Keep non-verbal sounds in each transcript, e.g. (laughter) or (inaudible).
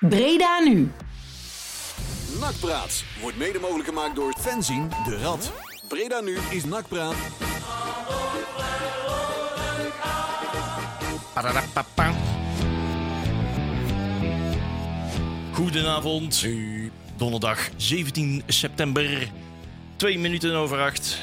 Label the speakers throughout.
Speaker 1: Breda nu.
Speaker 2: Nakpraat wordt mede mogelijk gemaakt door Fenzin de Rad. Breda nu is Nakpraat.
Speaker 3: Goedenavond. Donderdag 17 september. Twee minuten over acht.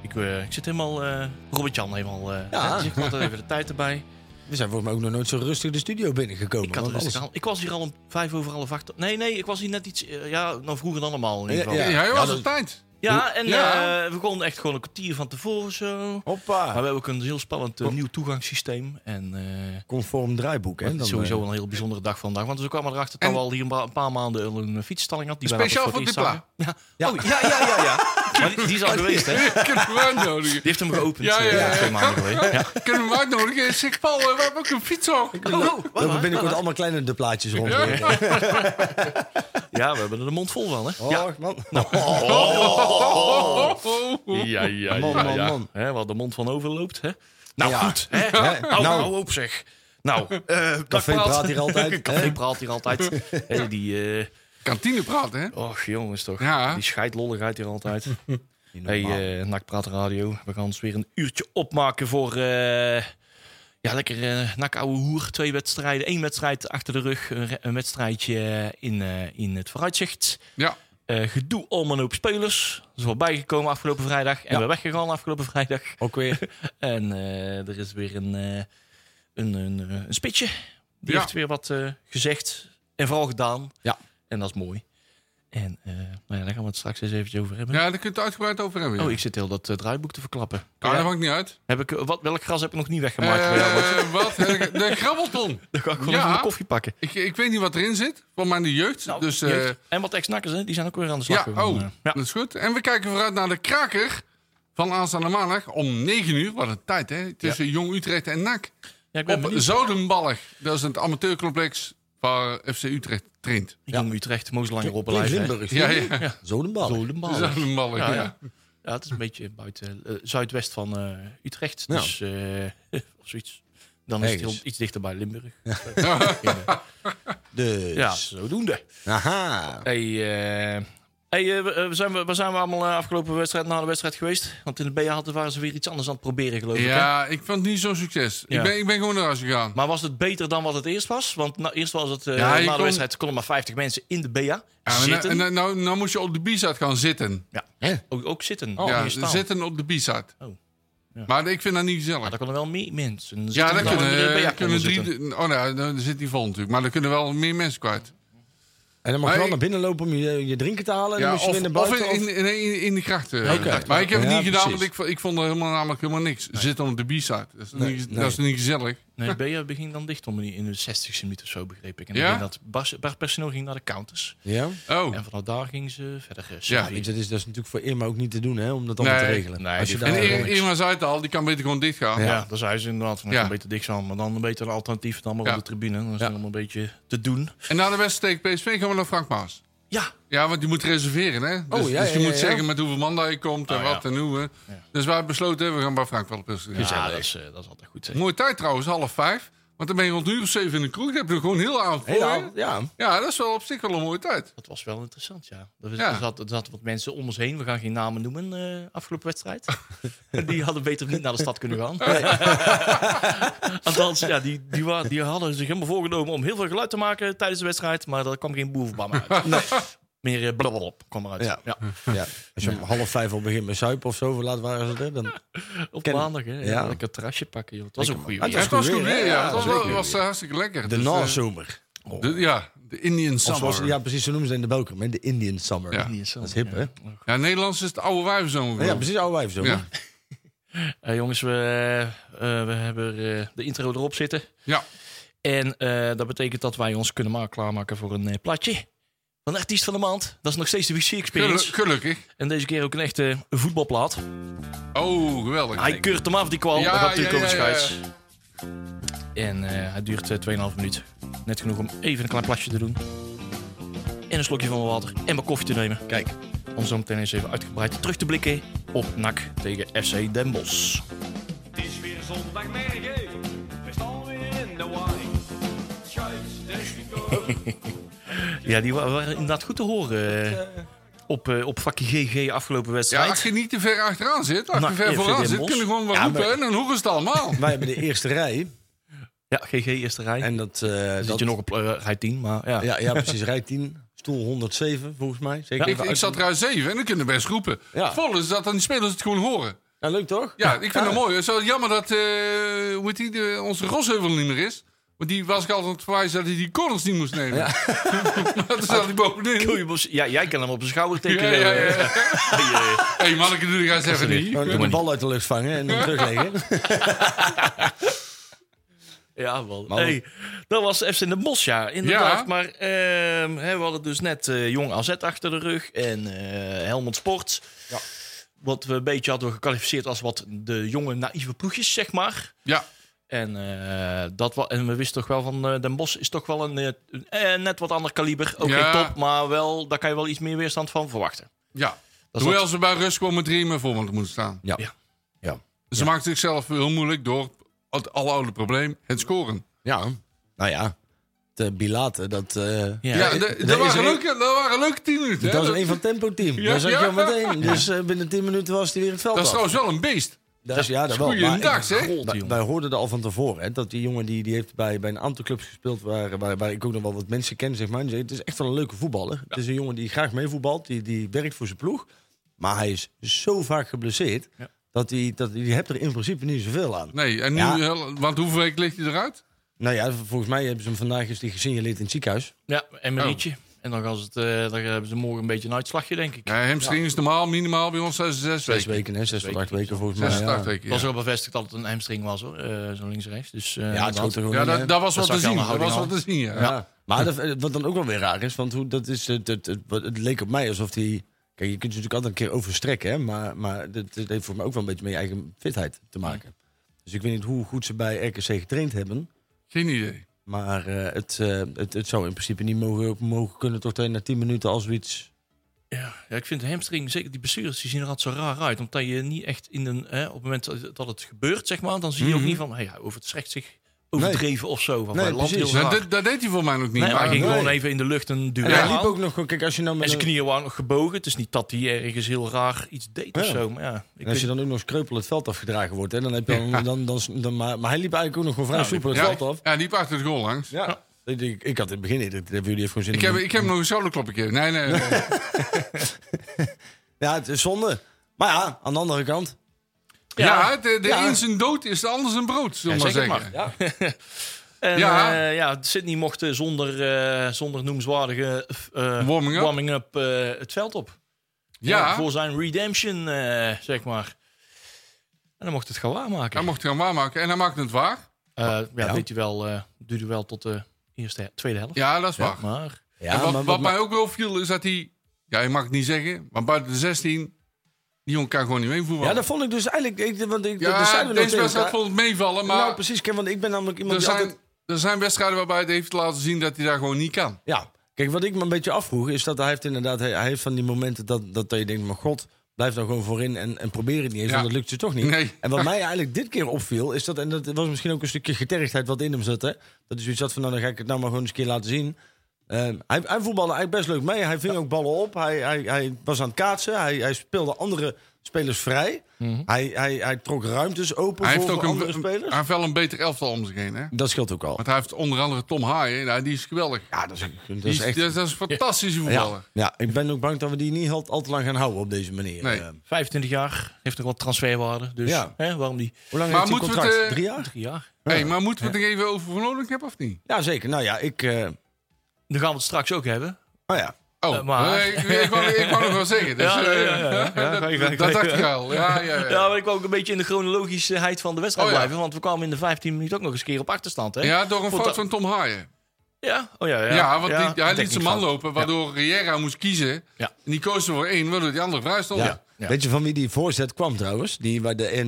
Speaker 3: Ik, eh, ik zit helemaal... eh Robert-Jan helemaal... eh
Speaker 4: Ja.
Speaker 3: hè, dus ik had er even de tijd erbij.
Speaker 4: We zijn volgens mij ook nog nooit zo rustig de studio binnengekomen.
Speaker 3: Ik, had
Speaker 4: want
Speaker 3: rustig
Speaker 4: alles-
Speaker 3: aan- ik was hier al om vijf over half acht. Nee, nee, ik was hier net iets... eh, ja, nou vroeger dan allemaal in ieder geval.
Speaker 4: Ja,
Speaker 3: Ja,
Speaker 4: ja.
Speaker 5: Ja, jij was
Speaker 4: dat-
Speaker 5: op tijd.
Speaker 3: en
Speaker 5: Ja.
Speaker 3: eh, we begonnen echt gewoon een kwartier van tevoren zo. Maar
Speaker 4: Hoppa.
Speaker 3: we hebben ook een heel spannend eh, nieuw toegangssysteem. En... eh,
Speaker 4: Conform draaiboek, hè?
Speaker 3: Het is sowieso een heel bijzondere dag vandaag. Want we kwamen erachter dat
Speaker 5: En-
Speaker 3: we al hier een, paar maanden een fietsstalling had. Die
Speaker 5: Speciaal voor Dupla.
Speaker 3: zagen. Ja. Oh, ja, ja, ja, ja. (laughs) Maar die, die is al (laughs) geweest, hè? Die
Speaker 5: Kunnen we hem uitnodigen?
Speaker 3: heeft hem geopend
Speaker 5: Ja, ja,
Speaker 3: eh,
Speaker 5: ja.
Speaker 3: twee maanden geleden. Ja.
Speaker 5: Kunnen we hem uitnodigen? Zeg Paul, eh, we hebben ook een fietshok.
Speaker 3: Oh, oh,
Speaker 4: we hebben binnenkort allemaal kleine de plaatjes rond.
Speaker 5: Ja.
Speaker 3: Ja, we hebben er de mond vol van, hè?
Speaker 4: Oh,
Speaker 3: Ja.
Speaker 4: man.
Speaker 5: Oh, oh, oh.
Speaker 3: Ja, ja, ja.
Speaker 4: Man, man,
Speaker 3: ja.
Speaker 4: man.
Speaker 3: Hè, waar de mond van overloopt, hè? Nou,
Speaker 4: Ja.
Speaker 3: goed. Hè? Nou,
Speaker 4: Nou.
Speaker 3: nou, op zeg. Nou, eh
Speaker 4: Café praat hier altijd, (laughs)
Speaker 3: Café praat hier altijd. (laughs) Hè, die, eh
Speaker 5: Kantine praten, hè?
Speaker 3: och jongens toch.
Speaker 5: Ja.
Speaker 3: Die scheidlolligheid hier altijd. (laughs) Hey,
Speaker 4: normaal.
Speaker 3: eh Nakpraat Radio. We gaan ons weer een uurtje opmaken voor... eh, ja, lekker eh nak ouwe hoer. Twee wedstrijden. Eén wedstrijd achter de rug. Een, wedstrijdje in, eh, in het vooruitzicht.
Speaker 5: Ja.
Speaker 3: Eh, gedoe om een hoop spelers. Dat is wel bijgekomen afgelopen vrijdag. En
Speaker 4: Ja.
Speaker 3: we weggegaan afgelopen vrijdag.
Speaker 4: Ook weer. (laughs)
Speaker 3: En eh, er is weer een, eh, een, een, een spitje. Die
Speaker 5: Ja.
Speaker 3: heeft weer wat eh, gezegd. En vooral gedaan.
Speaker 4: Ja.
Speaker 3: En dat is mooi. En eh, nou ja, daar gaan we het straks eens eventjes over hebben.
Speaker 5: Ja, daar kun je het uitgebreid over hebben. ja.
Speaker 3: Oh, ik zit heel dat eh, draaiboek te verklappen.
Speaker 5: Ah, dat maakt niet uit.
Speaker 3: Heb ik, wat, welk gras heb ik nog niet weggemaakt? bij jou?
Speaker 5: Eh, (laughs) wat? De grabbelton. (laughs)
Speaker 3: Dan ga ik gewoon
Speaker 5: ja.
Speaker 3: even mijn koffie pakken.
Speaker 5: Ik, ik weet niet wat erin zit. Van mijn jeugd.
Speaker 3: Nou,
Speaker 5: dus,
Speaker 3: jeugd. en wat ex-nakkers, die zijn ook weer aan de slag.
Speaker 5: ja, oh,
Speaker 3: ja.
Speaker 5: dat is goed. En we kijken vooruit naar de kraker van aanstaande maandag om 9 uur. Wat een tijd, hè? Tussen Jong Utrecht en NAC.
Speaker 3: Ja, ik ben
Speaker 5: Op. Zodenballig. Dat is het amateurcomplex waar FC Utrecht traint.
Speaker 3: Jong Utrecht, moest langer op?
Speaker 4: Limburgs.
Speaker 5: Ja,
Speaker 4: Ja,
Speaker 5: ja.
Speaker 4: Zo de bal.
Speaker 3: Zodenballen. Ja,
Speaker 5: ja.
Speaker 3: ja. Het is een beetje buiten eh, zuidwest van eh, Utrecht.
Speaker 4: Ja.
Speaker 3: Dus eh, (laughs) of zoiets. Dan is het heel, iets dichter bij Limburg. (laughs) (laughs)
Speaker 4: Dus.
Speaker 3: Ja, zodoende.
Speaker 4: Aha.
Speaker 3: Hey, eh, hey, eh, we- we zijn we, waar zijn we allemaal eh, afgelopen wedstrijd na de wedstrijd geweest? Want in de BA hadden waren ze weer iets anders aan het proberen, geloof ik. hè?
Speaker 5: Ja, ik vond het niet zo'n succes.
Speaker 3: Ja.
Speaker 5: Ik, ben, ik ben gewoon naar huis gegaan.
Speaker 3: Maar was het beter dan wat het eerst was? Want na, eerst was het, eh,
Speaker 5: Ja,
Speaker 3: na de
Speaker 5: kon-
Speaker 3: wedstrijd konden maar 50 mensen in de BA
Speaker 5: Ja,
Speaker 3: zitten.
Speaker 5: nou, en nou, nou moest je op de B-side gaan zitten.
Speaker 3: ja,
Speaker 4: Hè?
Speaker 3: ook, ook zitten.
Speaker 5: ja,
Speaker 3: Niet staan.
Speaker 5: zitten op de B-side.
Speaker 3: Oh, ja.
Speaker 5: Maar ik vind dat niet gezellig.
Speaker 3: Maar daar konden wel meer mensen
Speaker 5: ja,
Speaker 3: zitten
Speaker 5: daar kunnen,
Speaker 3: er
Speaker 5: eh, kunnen drie...
Speaker 3: zitten.
Speaker 5: Oh, nou, dan zit die vol natuurlijk. Maar er kunnen wel meer mensen kwijt.
Speaker 4: En dan mag je wel naar binnen lopen om je, je drinken te halen. En dan
Speaker 5: Ja,
Speaker 4: je
Speaker 5: of,
Speaker 4: weer naar
Speaker 5: of in, in, in, in de grachten. Maar ik heb het
Speaker 4: Ja,
Speaker 5: niet gedaan,
Speaker 4: precies.
Speaker 5: want ik, vond- ik vond er helemaal, namelijk helemaal niks. Zitten op de B-side. Dat,
Speaker 4: Nee, nee.
Speaker 5: dat is niet gezellig.
Speaker 3: Nee, de BA begint dan dicht om in de 60ste minuut of zo, begreep ik. En dan
Speaker 5: Ja?
Speaker 3: ging dat bar, barpersoneel ging naar de counters.
Speaker 4: Ja?
Speaker 5: Oh.
Speaker 3: En vanaf daar gingen ze verder eh,
Speaker 5: Ja,
Speaker 3: serveren.
Speaker 4: Weet je, dat, is, dat is natuurlijk voor Irma ook niet te doen, hè? Om dat allemaal
Speaker 5: Nee.
Speaker 4: te regelen.
Speaker 3: Nee,
Speaker 4: Als je
Speaker 3: die-
Speaker 5: En Irma zei het al, die kan beter gewoon dicht gaan.
Speaker 3: Ja,
Speaker 4: Ja.
Speaker 3: dat zei ze inderdaad. Van,
Speaker 5: Ja.
Speaker 3: ja. beter dicht zijn, maar dan een beter een alternatief dan maar
Speaker 5: Ja.
Speaker 3: op de tribune. Dan is het allemaal een beetje te doen.
Speaker 5: En na de wedstrijd tegen PSV gaan we naar Frank Maas.
Speaker 3: Ja,
Speaker 5: Ja, want die moet reserveren, hè? Dus,
Speaker 4: Oh, ja,
Speaker 5: dus je
Speaker 4: ja,
Speaker 5: moet
Speaker 4: ja,
Speaker 5: zeggen
Speaker 4: ja.
Speaker 5: met hoeveel man dat je komt en
Speaker 3: Oh,
Speaker 5: wat
Speaker 3: ja.
Speaker 5: en hoe. hè. Dus wij hebben besloten, we gaan bij Frank wel presenteren.
Speaker 3: ja dat, is, eh, dat is altijd goed. Zeg.
Speaker 5: Mooie tijd trouwens, half vijf. Want dan ben je rond uur of zeven in de kroeg. Dan heb je er gewoon heel avond voor
Speaker 4: heel avond, ja.
Speaker 5: Ja, dat is wel op zich wel een mooie tijd.
Speaker 3: Dat was wel interessant, ja. Er, was-
Speaker 5: Ja.
Speaker 3: er, zat, er zaten wat mensen om ons heen. We gaan geen namen noemen, eh, afgelopen wedstrijd. (laughs) die hadden beter niet naar de stad kunnen gaan. (laughs) Althans, ja, die, die, die hadden zich helemaal voorgenomen om heel veel geluid te maken tijdens de wedstrijd. Maar daar kwam geen boevenbam uit. Meer eh, blablabla kwam eruit.
Speaker 4: Ja.
Speaker 3: Ja.
Speaker 4: ja. Als je om half vijf al begint met suipen of zo, hoe laat waren ze er? Dan... (laughs)
Speaker 3: Op
Speaker 4: Ken-
Speaker 3: maandag, hè. Ja.
Speaker 4: Ja.
Speaker 3: Lekker terrasje pakken, joh. Het was ook goed.
Speaker 5: het was
Speaker 4: goed weer,
Speaker 5: ja.
Speaker 4: Ja,
Speaker 5: Het was, eh, hartstikke lekker.
Speaker 4: De
Speaker 5: Dus, eh,
Speaker 4: nazomer.
Speaker 5: de- ja, de Indian
Speaker 4: zoals,
Speaker 5: Summer.
Speaker 4: ja, precies, zo noemen ze in de Belgium. hè, De Indian Summer.
Speaker 5: Ja.
Speaker 3: Dat
Speaker 4: is hip, hè?
Speaker 5: Ja, Nederlands is het oude wijvenzomer.
Speaker 4: Ja, precies, oude wijf zo.
Speaker 5: Ja. (laughs)
Speaker 3: Eh, jongens, we, eh, we hebben eh, de intro erop zitten.
Speaker 5: Ja.
Speaker 3: En eh, dat betekent dat wij ons kunnen maken, klaarmaken voor een platje. De artiest van de maand. Dat is nog steeds de WC
Speaker 5: Gelu-
Speaker 3: Experience.
Speaker 5: Gelukkig.
Speaker 3: En deze keer ook een echte voetbalplaat.
Speaker 5: Oh, geweldig.
Speaker 3: Hij keurt hem af, die kwal.
Speaker 5: Ja,
Speaker 3: dat gaat natuurlijk
Speaker 5: ja,
Speaker 3: over
Speaker 5: ja, ja.
Speaker 3: scheids. En eh, hij duurt eh, 2,5 minuut. Net genoeg om even een klein plasje te doen. En een slokje van mijn water. En mijn koffie te nemen. Kijk, om zo meteen eens even uitgebreid terug te blikken op NAC tegen FC Den Bosch.
Speaker 6: Het is weer zondagmorgen, we staan weer in de wijn. Scheidsrechter, (laughs)
Speaker 3: Ja, die wa- waren inderdaad goed te horen. eh, op, eh, op vakje GG afgelopen
Speaker 5: Ja,
Speaker 3: wedstrijd.
Speaker 5: als je niet te ver achteraan zit, als je ver vooraan zit, kun je gewoon wat
Speaker 4: Ja,
Speaker 5: roepen
Speaker 4: maar-
Speaker 5: en dan horen ze het allemaal.
Speaker 4: Wij hebben de eerste rij.
Speaker 3: Ja, GG eerste rij.
Speaker 4: En dat... eh,
Speaker 3: Dan
Speaker 4: dat
Speaker 3: zit je nog op eh, rij 10, maar ja.
Speaker 4: ja, ja, precies. Rij 10. Stoel 107, volgens mij. Zeker.
Speaker 5: Ik, ik zat eruit 7 en dan kunnen best roepen.
Speaker 4: Ja.
Speaker 5: Volle is dat dan die spelers het gewoon horen.
Speaker 4: Ja, leuk toch?
Speaker 5: Ja, ik vind het mooi. Het is wel jammer dat eh, hoe heet die, de- onze Rosheuvel niet meer is. Want die was ik altijd aan het verwijzen dat hij die corners niet moest nemen. (laughs) maar toen zat hij bovenin.
Speaker 3: Koeienbos- Ja, jij kan hem op zijn schouder tekenen.
Speaker 5: Ja, ja, ja. (laughs)
Speaker 3: eh. Hey,
Speaker 5: manneke, doe die eens even niet.
Speaker 4: De bal uit de lucht vangen en dan terugleggen. (laughs)
Speaker 3: Ja, wel. Hey, dat was FC Den Bosch, ja, inderdaad.
Speaker 5: Ja.
Speaker 3: Maar ehm, hè, we hadden dus net eh, Jong AZ achter de rug en eh Helmond Sport.
Speaker 4: Ja.
Speaker 3: Wat we een beetje hadden gecalificeerd als wat de jonge naïeve ploegjes, zeg maar.
Speaker 5: Ja,
Speaker 3: En, eh, dat wa- en we wisten toch wel van eh, Den Bosch is toch wel een, eh, een net wat ander kaliber. Ook
Speaker 5: Ja.
Speaker 3: geen top, maar wel, daar kan je wel iets meer weerstand van verwachten.
Speaker 5: ja.
Speaker 3: Dat
Speaker 5: Hoewel ze bij rust gewoon met drie meer voor moeten staan.
Speaker 4: Ja.
Speaker 3: Ja.
Speaker 4: Ja.
Speaker 5: Ze maakt zichzelf heel moeilijk door het aloude probleem, het scoren.
Speaker 4: Ja. Nou ja. De Bilaten, dat... eh,
Speaker 3: Ja.
Speaker 5: Ja, de- dat waren leuke, dat waren leuke tien minuten. hè.
Speaker 4: Dat was een van het tempo-team.
Speaker 5: Ja,
Speaker 4: dat zag je
Speaker 5: ja.
Speaker 4: al meteen. (laughs) Dus eh, binnen 10 minuten was hij weer het veld
Speaker 5: dat is
Speaker 4: af.
Speaker 5: trouwens wel een beest.
Speaker 4: Dat is, ja, dat wel. Maar
Speaker 5: dag,
Speaker 4: wij, hoorden er al van tevoren. Hè, dat die jongen die, die heeft bij, bij een aantal clubs gespeeld... Waar, waar, waar ik ook nog wel wat mensen ken, zeg maar. Het is echt wel een leuke voetballer. Het is een jongen die graag meevoetbalt. Die, die werkt voor zijn ploeg. Maar hij is zo vaak geblesseerd...
Speaker 3: Ja.
Speaker 4: dat hij dat, die hebt er in principe niet zoveel aan.
Speaker 5: Nee, en nu,
Speaker 4: Ja.
Speaker 5: want hoeveel weken ligt hij eruit?
Speaker 4: Nou ja, volgens mij hebben ze hem vandaag die gesignaleerd in het ziekenhuis.
Speaker 3: Ja, en
Speaker 5: Oh.
Speaker 3: En dan, gaan ze het, eh, dan hebben ze morgen een beetje een uitslagje, denk ik.
Speaker 5: Ja, hamstring is normaal minimaal bij ons 6, 6
Speaker 4: Zes
Speaker 5: weken.
Speaker 4: weken, hè? Zes tot acht weken volgens mij.
Speaker 5: 6 tot
Speaker 4: ja.
Speaker 5: 8 weken,
Speaker 3: Het was wel bevestigd dat het een hamstring was, hoor. eh, zo links-rechts. Dus, eh,
Speaker 4: Ja,
Speaker 5: dat, dat was
Speaker 3: Dat
Speaker 5: wat te zien. Dat was wat te zien, ja.
Speaker 4: Ja. Maar dat, wat dan ook wel weer raar is, want hoe, dat is, het, het, het, het leek op mij alsof hij... Kijk, je kunt je natuurlijk altijd een keer overstrekken, hè, maar, maar dit heeft voor mij ook wel een beetje met je eigen fitheid te maken. Dus ik weet niet hoe goed ze bij RKC getraind hebben,
Speaker 5: Geen idee.
Speaker 4: Maar eh, het, eh, het, het zou in principe niet mogen, mogen kunnen toch na 10 minuten als zoiets...
Speaker 3: Ja, ja, ik vind de hamstring, zeker die blessures, die zien er altijd zo raar uit. Omdat je niet echt in een... Hè, op het moment dat- het gebeurt, zeg maar, dan zie je ook niet van... Hey, over het recht zich overdreven of zo. Van,
Speaker 4: Nee, precies.
Speaker 5: Dat,
Speaker 3: raar.
Speaker 5: dat, dat deed hij voor mij nog niet.
Speaker 3: Nee, maar hij ging
Speaker 4: nee.
Speaker 3: gewoon even in de lucht een duel
Speaker 4: En hij liep ook nog, gewoon- kijk, als je nou met
Speaker 3: En zijn knieën waren nog gebogen. Het is niet dat hij ergens heel raar iets deed of zo. Maar ja, ik
Speaker 4: en als je dan ook nog skreupel het veld afgedragen wordt, hè, dan heb je dan, dan, dan, dan, maar, maar hij liep eigenlijk ook nog gewoon vrij
Speaker 3: Nou,
Speaker 4: soepel het
Speaker 5: ja,
Speaker 4: veld af.
Speaker 5: ja, die liep achter het goal langs.
Speaker 4: Ja. Ik, had in het begin, niet, dat hebben jullie even gewoon zin
Speaker 5: Ik heb, ik heb hem nog een gegeven. Nee, nee. nee. (laughs)
Speaker 4: Ja, het is zonde. Maar ja, aan de andere kant.
Speaker 5: Ja, de, de
Speaker 4: Ja.
Speaker 5: een zijn dood is de ander zijn brood, zullen we
Speaker 3: Ja,
Speaker 5: maar
Speaker 3: zeg
Speaker 5: zeggen.
Speaker 4: Ja. (laughs) (laughs)
Speaker 3: En,
Speaker 5: Ja.
Speaker 3: ja. ja, Sydney mocht eh, zonder, eh, zonder noemenswaardige eh,
Speaker 5: Warming-up.
Speaker 3: eh, het veld op.
Speaker 5: Ja,
Speaker 3: Voor zijn redemption, eh, zeg maar. En dan mocht het gaan waarmaken.
Speaker 5: hij mocht het gaan waarmaken. En hij maakte het waar.
Speaker 3: Eh, ja,
Speaker 4: Ja.
Speaker 3: deed hij wel, eh, duurde wel tot de eerste, tweede helft.
Speaker 5: Ja, dat is waar.
Speaker 3: Maar
Speaker 5: en wat,
Speaker 4: maar,
Speaker 5: wat
Speaker 4: maar-
Speaker 5: mij ook wel viel, is dat hij... Ja, je mag het niet zeggen, maar buiten de 16... Die jongen kan gewoon niet meevoetballen.
Speaker 4: ja, dat vond ik dus eigenlijk. Ik, want ik,
Speaker 5: Ja,
Speaker 4: dat zeiden we
Speaker 5: deze wedstrijd vond het meevallen, maar...
Speaker 4: Nou, precies. Kijk, want ik ben namelijk iemand
Speaker 5: er,
Speaker 4: die
Speaker 5: zijn,
Speaker 4: altijd...
Speaker 5: er zijn wedstrijden waarbij het heeft laten zien dat hij daar gewoon niet kan.
Speaker 4: Ja, kijk, wat ik me een beetje afvroeg is dat hij heeft inderdaad... Hij, heeft van die momenten dat, dat je denkt, maar god... Blijf dan gewoon voorin en, en probeer het niet eens,
Speaker 5: Ja.
Speaker 4: want dat lukt je toch niet.
Speaker 5: Nee.
Speaker 4: En wat (laughs) mij eigenlijk dit keer opviel, is dat... En dat was misschien ook een stukje getergdheid wat in hem zat, hè. Dat is zoiets had van, nou, dan ga ik het nou maar gewoon eens een keer laten zien. Ehm, hij, hij voetbalde eigenlijk best leuk mee. Hij ving ook ballen op. Hij, hij, hij was aan het kaatsen. Hij, hij speelde andere spelers vrij. hij, hij, hij trok ruimtes open
Speaker 5: Hij
Speaker 4: voor,
Speaker 5: heeft ook een,
Speaker 4: andere spelers.
Speaker 5: hij heeft wel een beter elftal om zich heen. Hè?
Speaker 4: Dat scheelt ook al.
Speaker 5: Want hij heeft onder andere Tom Haaien. Nou, die is geweldig.
Speaker 4: Ja, dat is, dat
Speaker 5: Die
Speaker 4: is
Speaker 5: is,
Speaker 4: echt...
Speaker 5: dat is een fantastische voetballer.
Speaker 4: Ja, ja, ik ben ook bang dat we die niet al, al te lang gaan houden op deze manier.
Speaker 5: Nee.
Speaker 4: Eh,
Speaker 3: 25 jaar, heeft nog wat transferwaarde. Dus
Speaker 4: Ja.
Speaker 3: hè, waarom die
Speaker 4: hoe lang
Speaker 5: Maar
Speaker 4: heeft hij contract?
Speaker 5: het, eh,
Speaker 4: Drie jaar?
Speaker 3: drie jaar?
Speaker 5: Hey, maar moeten we het er even over Oudink hebben of niet?
Speaker 4: Ja, zeker. Nou ja, ik...
Speaker 3: Dan gaan we het straks ook hebben.
Speaker 4: oh ja.
Speaker 5: Oh,
Speaker 3: Eh, maar-
Speaker 5: nee, ik, ik, wou, ik wou nog wel zeggen. Dus, (laughs)
Speaker 3: Ja, ja,
Speaker 5: eh,
Speaker 3: ja, ja. Ja,
Speaker 5: dat, dacht ik al. Ja, ja, ja. (laughs)
Speaker 3: Ja, maar ik wou ook een beetje in de chronologischheid van de wedstrijd
Speaker 5: Oh, ja.
Speaker 3: blijven. Want we kwamen in de 15 minuten ook nog eens een keer op achterstand. Hè?
Speaker 5: Ja, door een fout van Tom Haaien.
Speaker 3: Ja? Oh ja, ja.
Speaker 5: Ja, want die, hij liet zijn man lopen, waardoor Riera moest kiezen.
Speaker 3: Ja.
Speaker 5: En die koos er voor één, waardoor die andere vrij stond.
Speaker 4: Ja.
Speaker 3: Ja.
Speaker 4: Weet je van wie die voorzet kwam trouwens? Die waar de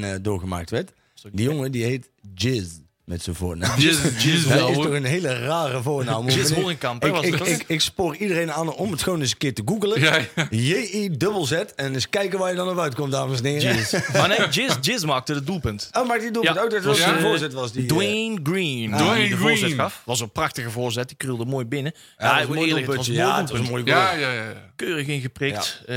Speaker 4: 0-1 eh, doorgemaakt werd? Die jongen die heet Jizz. Met zijn voornaam.
Speaker 5: Jizz, jizz
Speaker 4: Dat is toch een hele rare voornaam. Ik-
Speaker 3: Hollenkamp,
Speaker 4: ik, ik, ik, ik spoor iedereen aan om het gewoon eens een keer te googlen.
Speaker 5: Ja, ja.
Speaker 4: J-I-Z en eens kijken waar je dan op uitkomt, dames en heren. (laughs)
Speaker 3: Maar nee, Jizz, Jizz maakte het doelpunt.
Speaker 4: Oh, maar die doet
Speaker 3: Ja,
Speaker 4: ook. Dat
Speaker 3: was,
Speaker 4: de voorzet was die. eh,
Speaker 3: Dwayne Green.
Speaker 5: Dwayne
Speaker 3: die de voorzet
Speaker 5: Green.
Speaker 3: gaf. Was een prachtige voorzet. Die krulde mooi binnen.
Speaker 4: Ja, mooi
Speaker 3: eerlijk, het was
Speaker 4: Ja, het was een
Speaker 3: doelpunt.
Speaker 4: mooi
Speaker 5: Ja,
Speaker 4: goal.
Speaker 5: ja, ja. ja.
Speaker 3: Keurig ingeprikt. Eh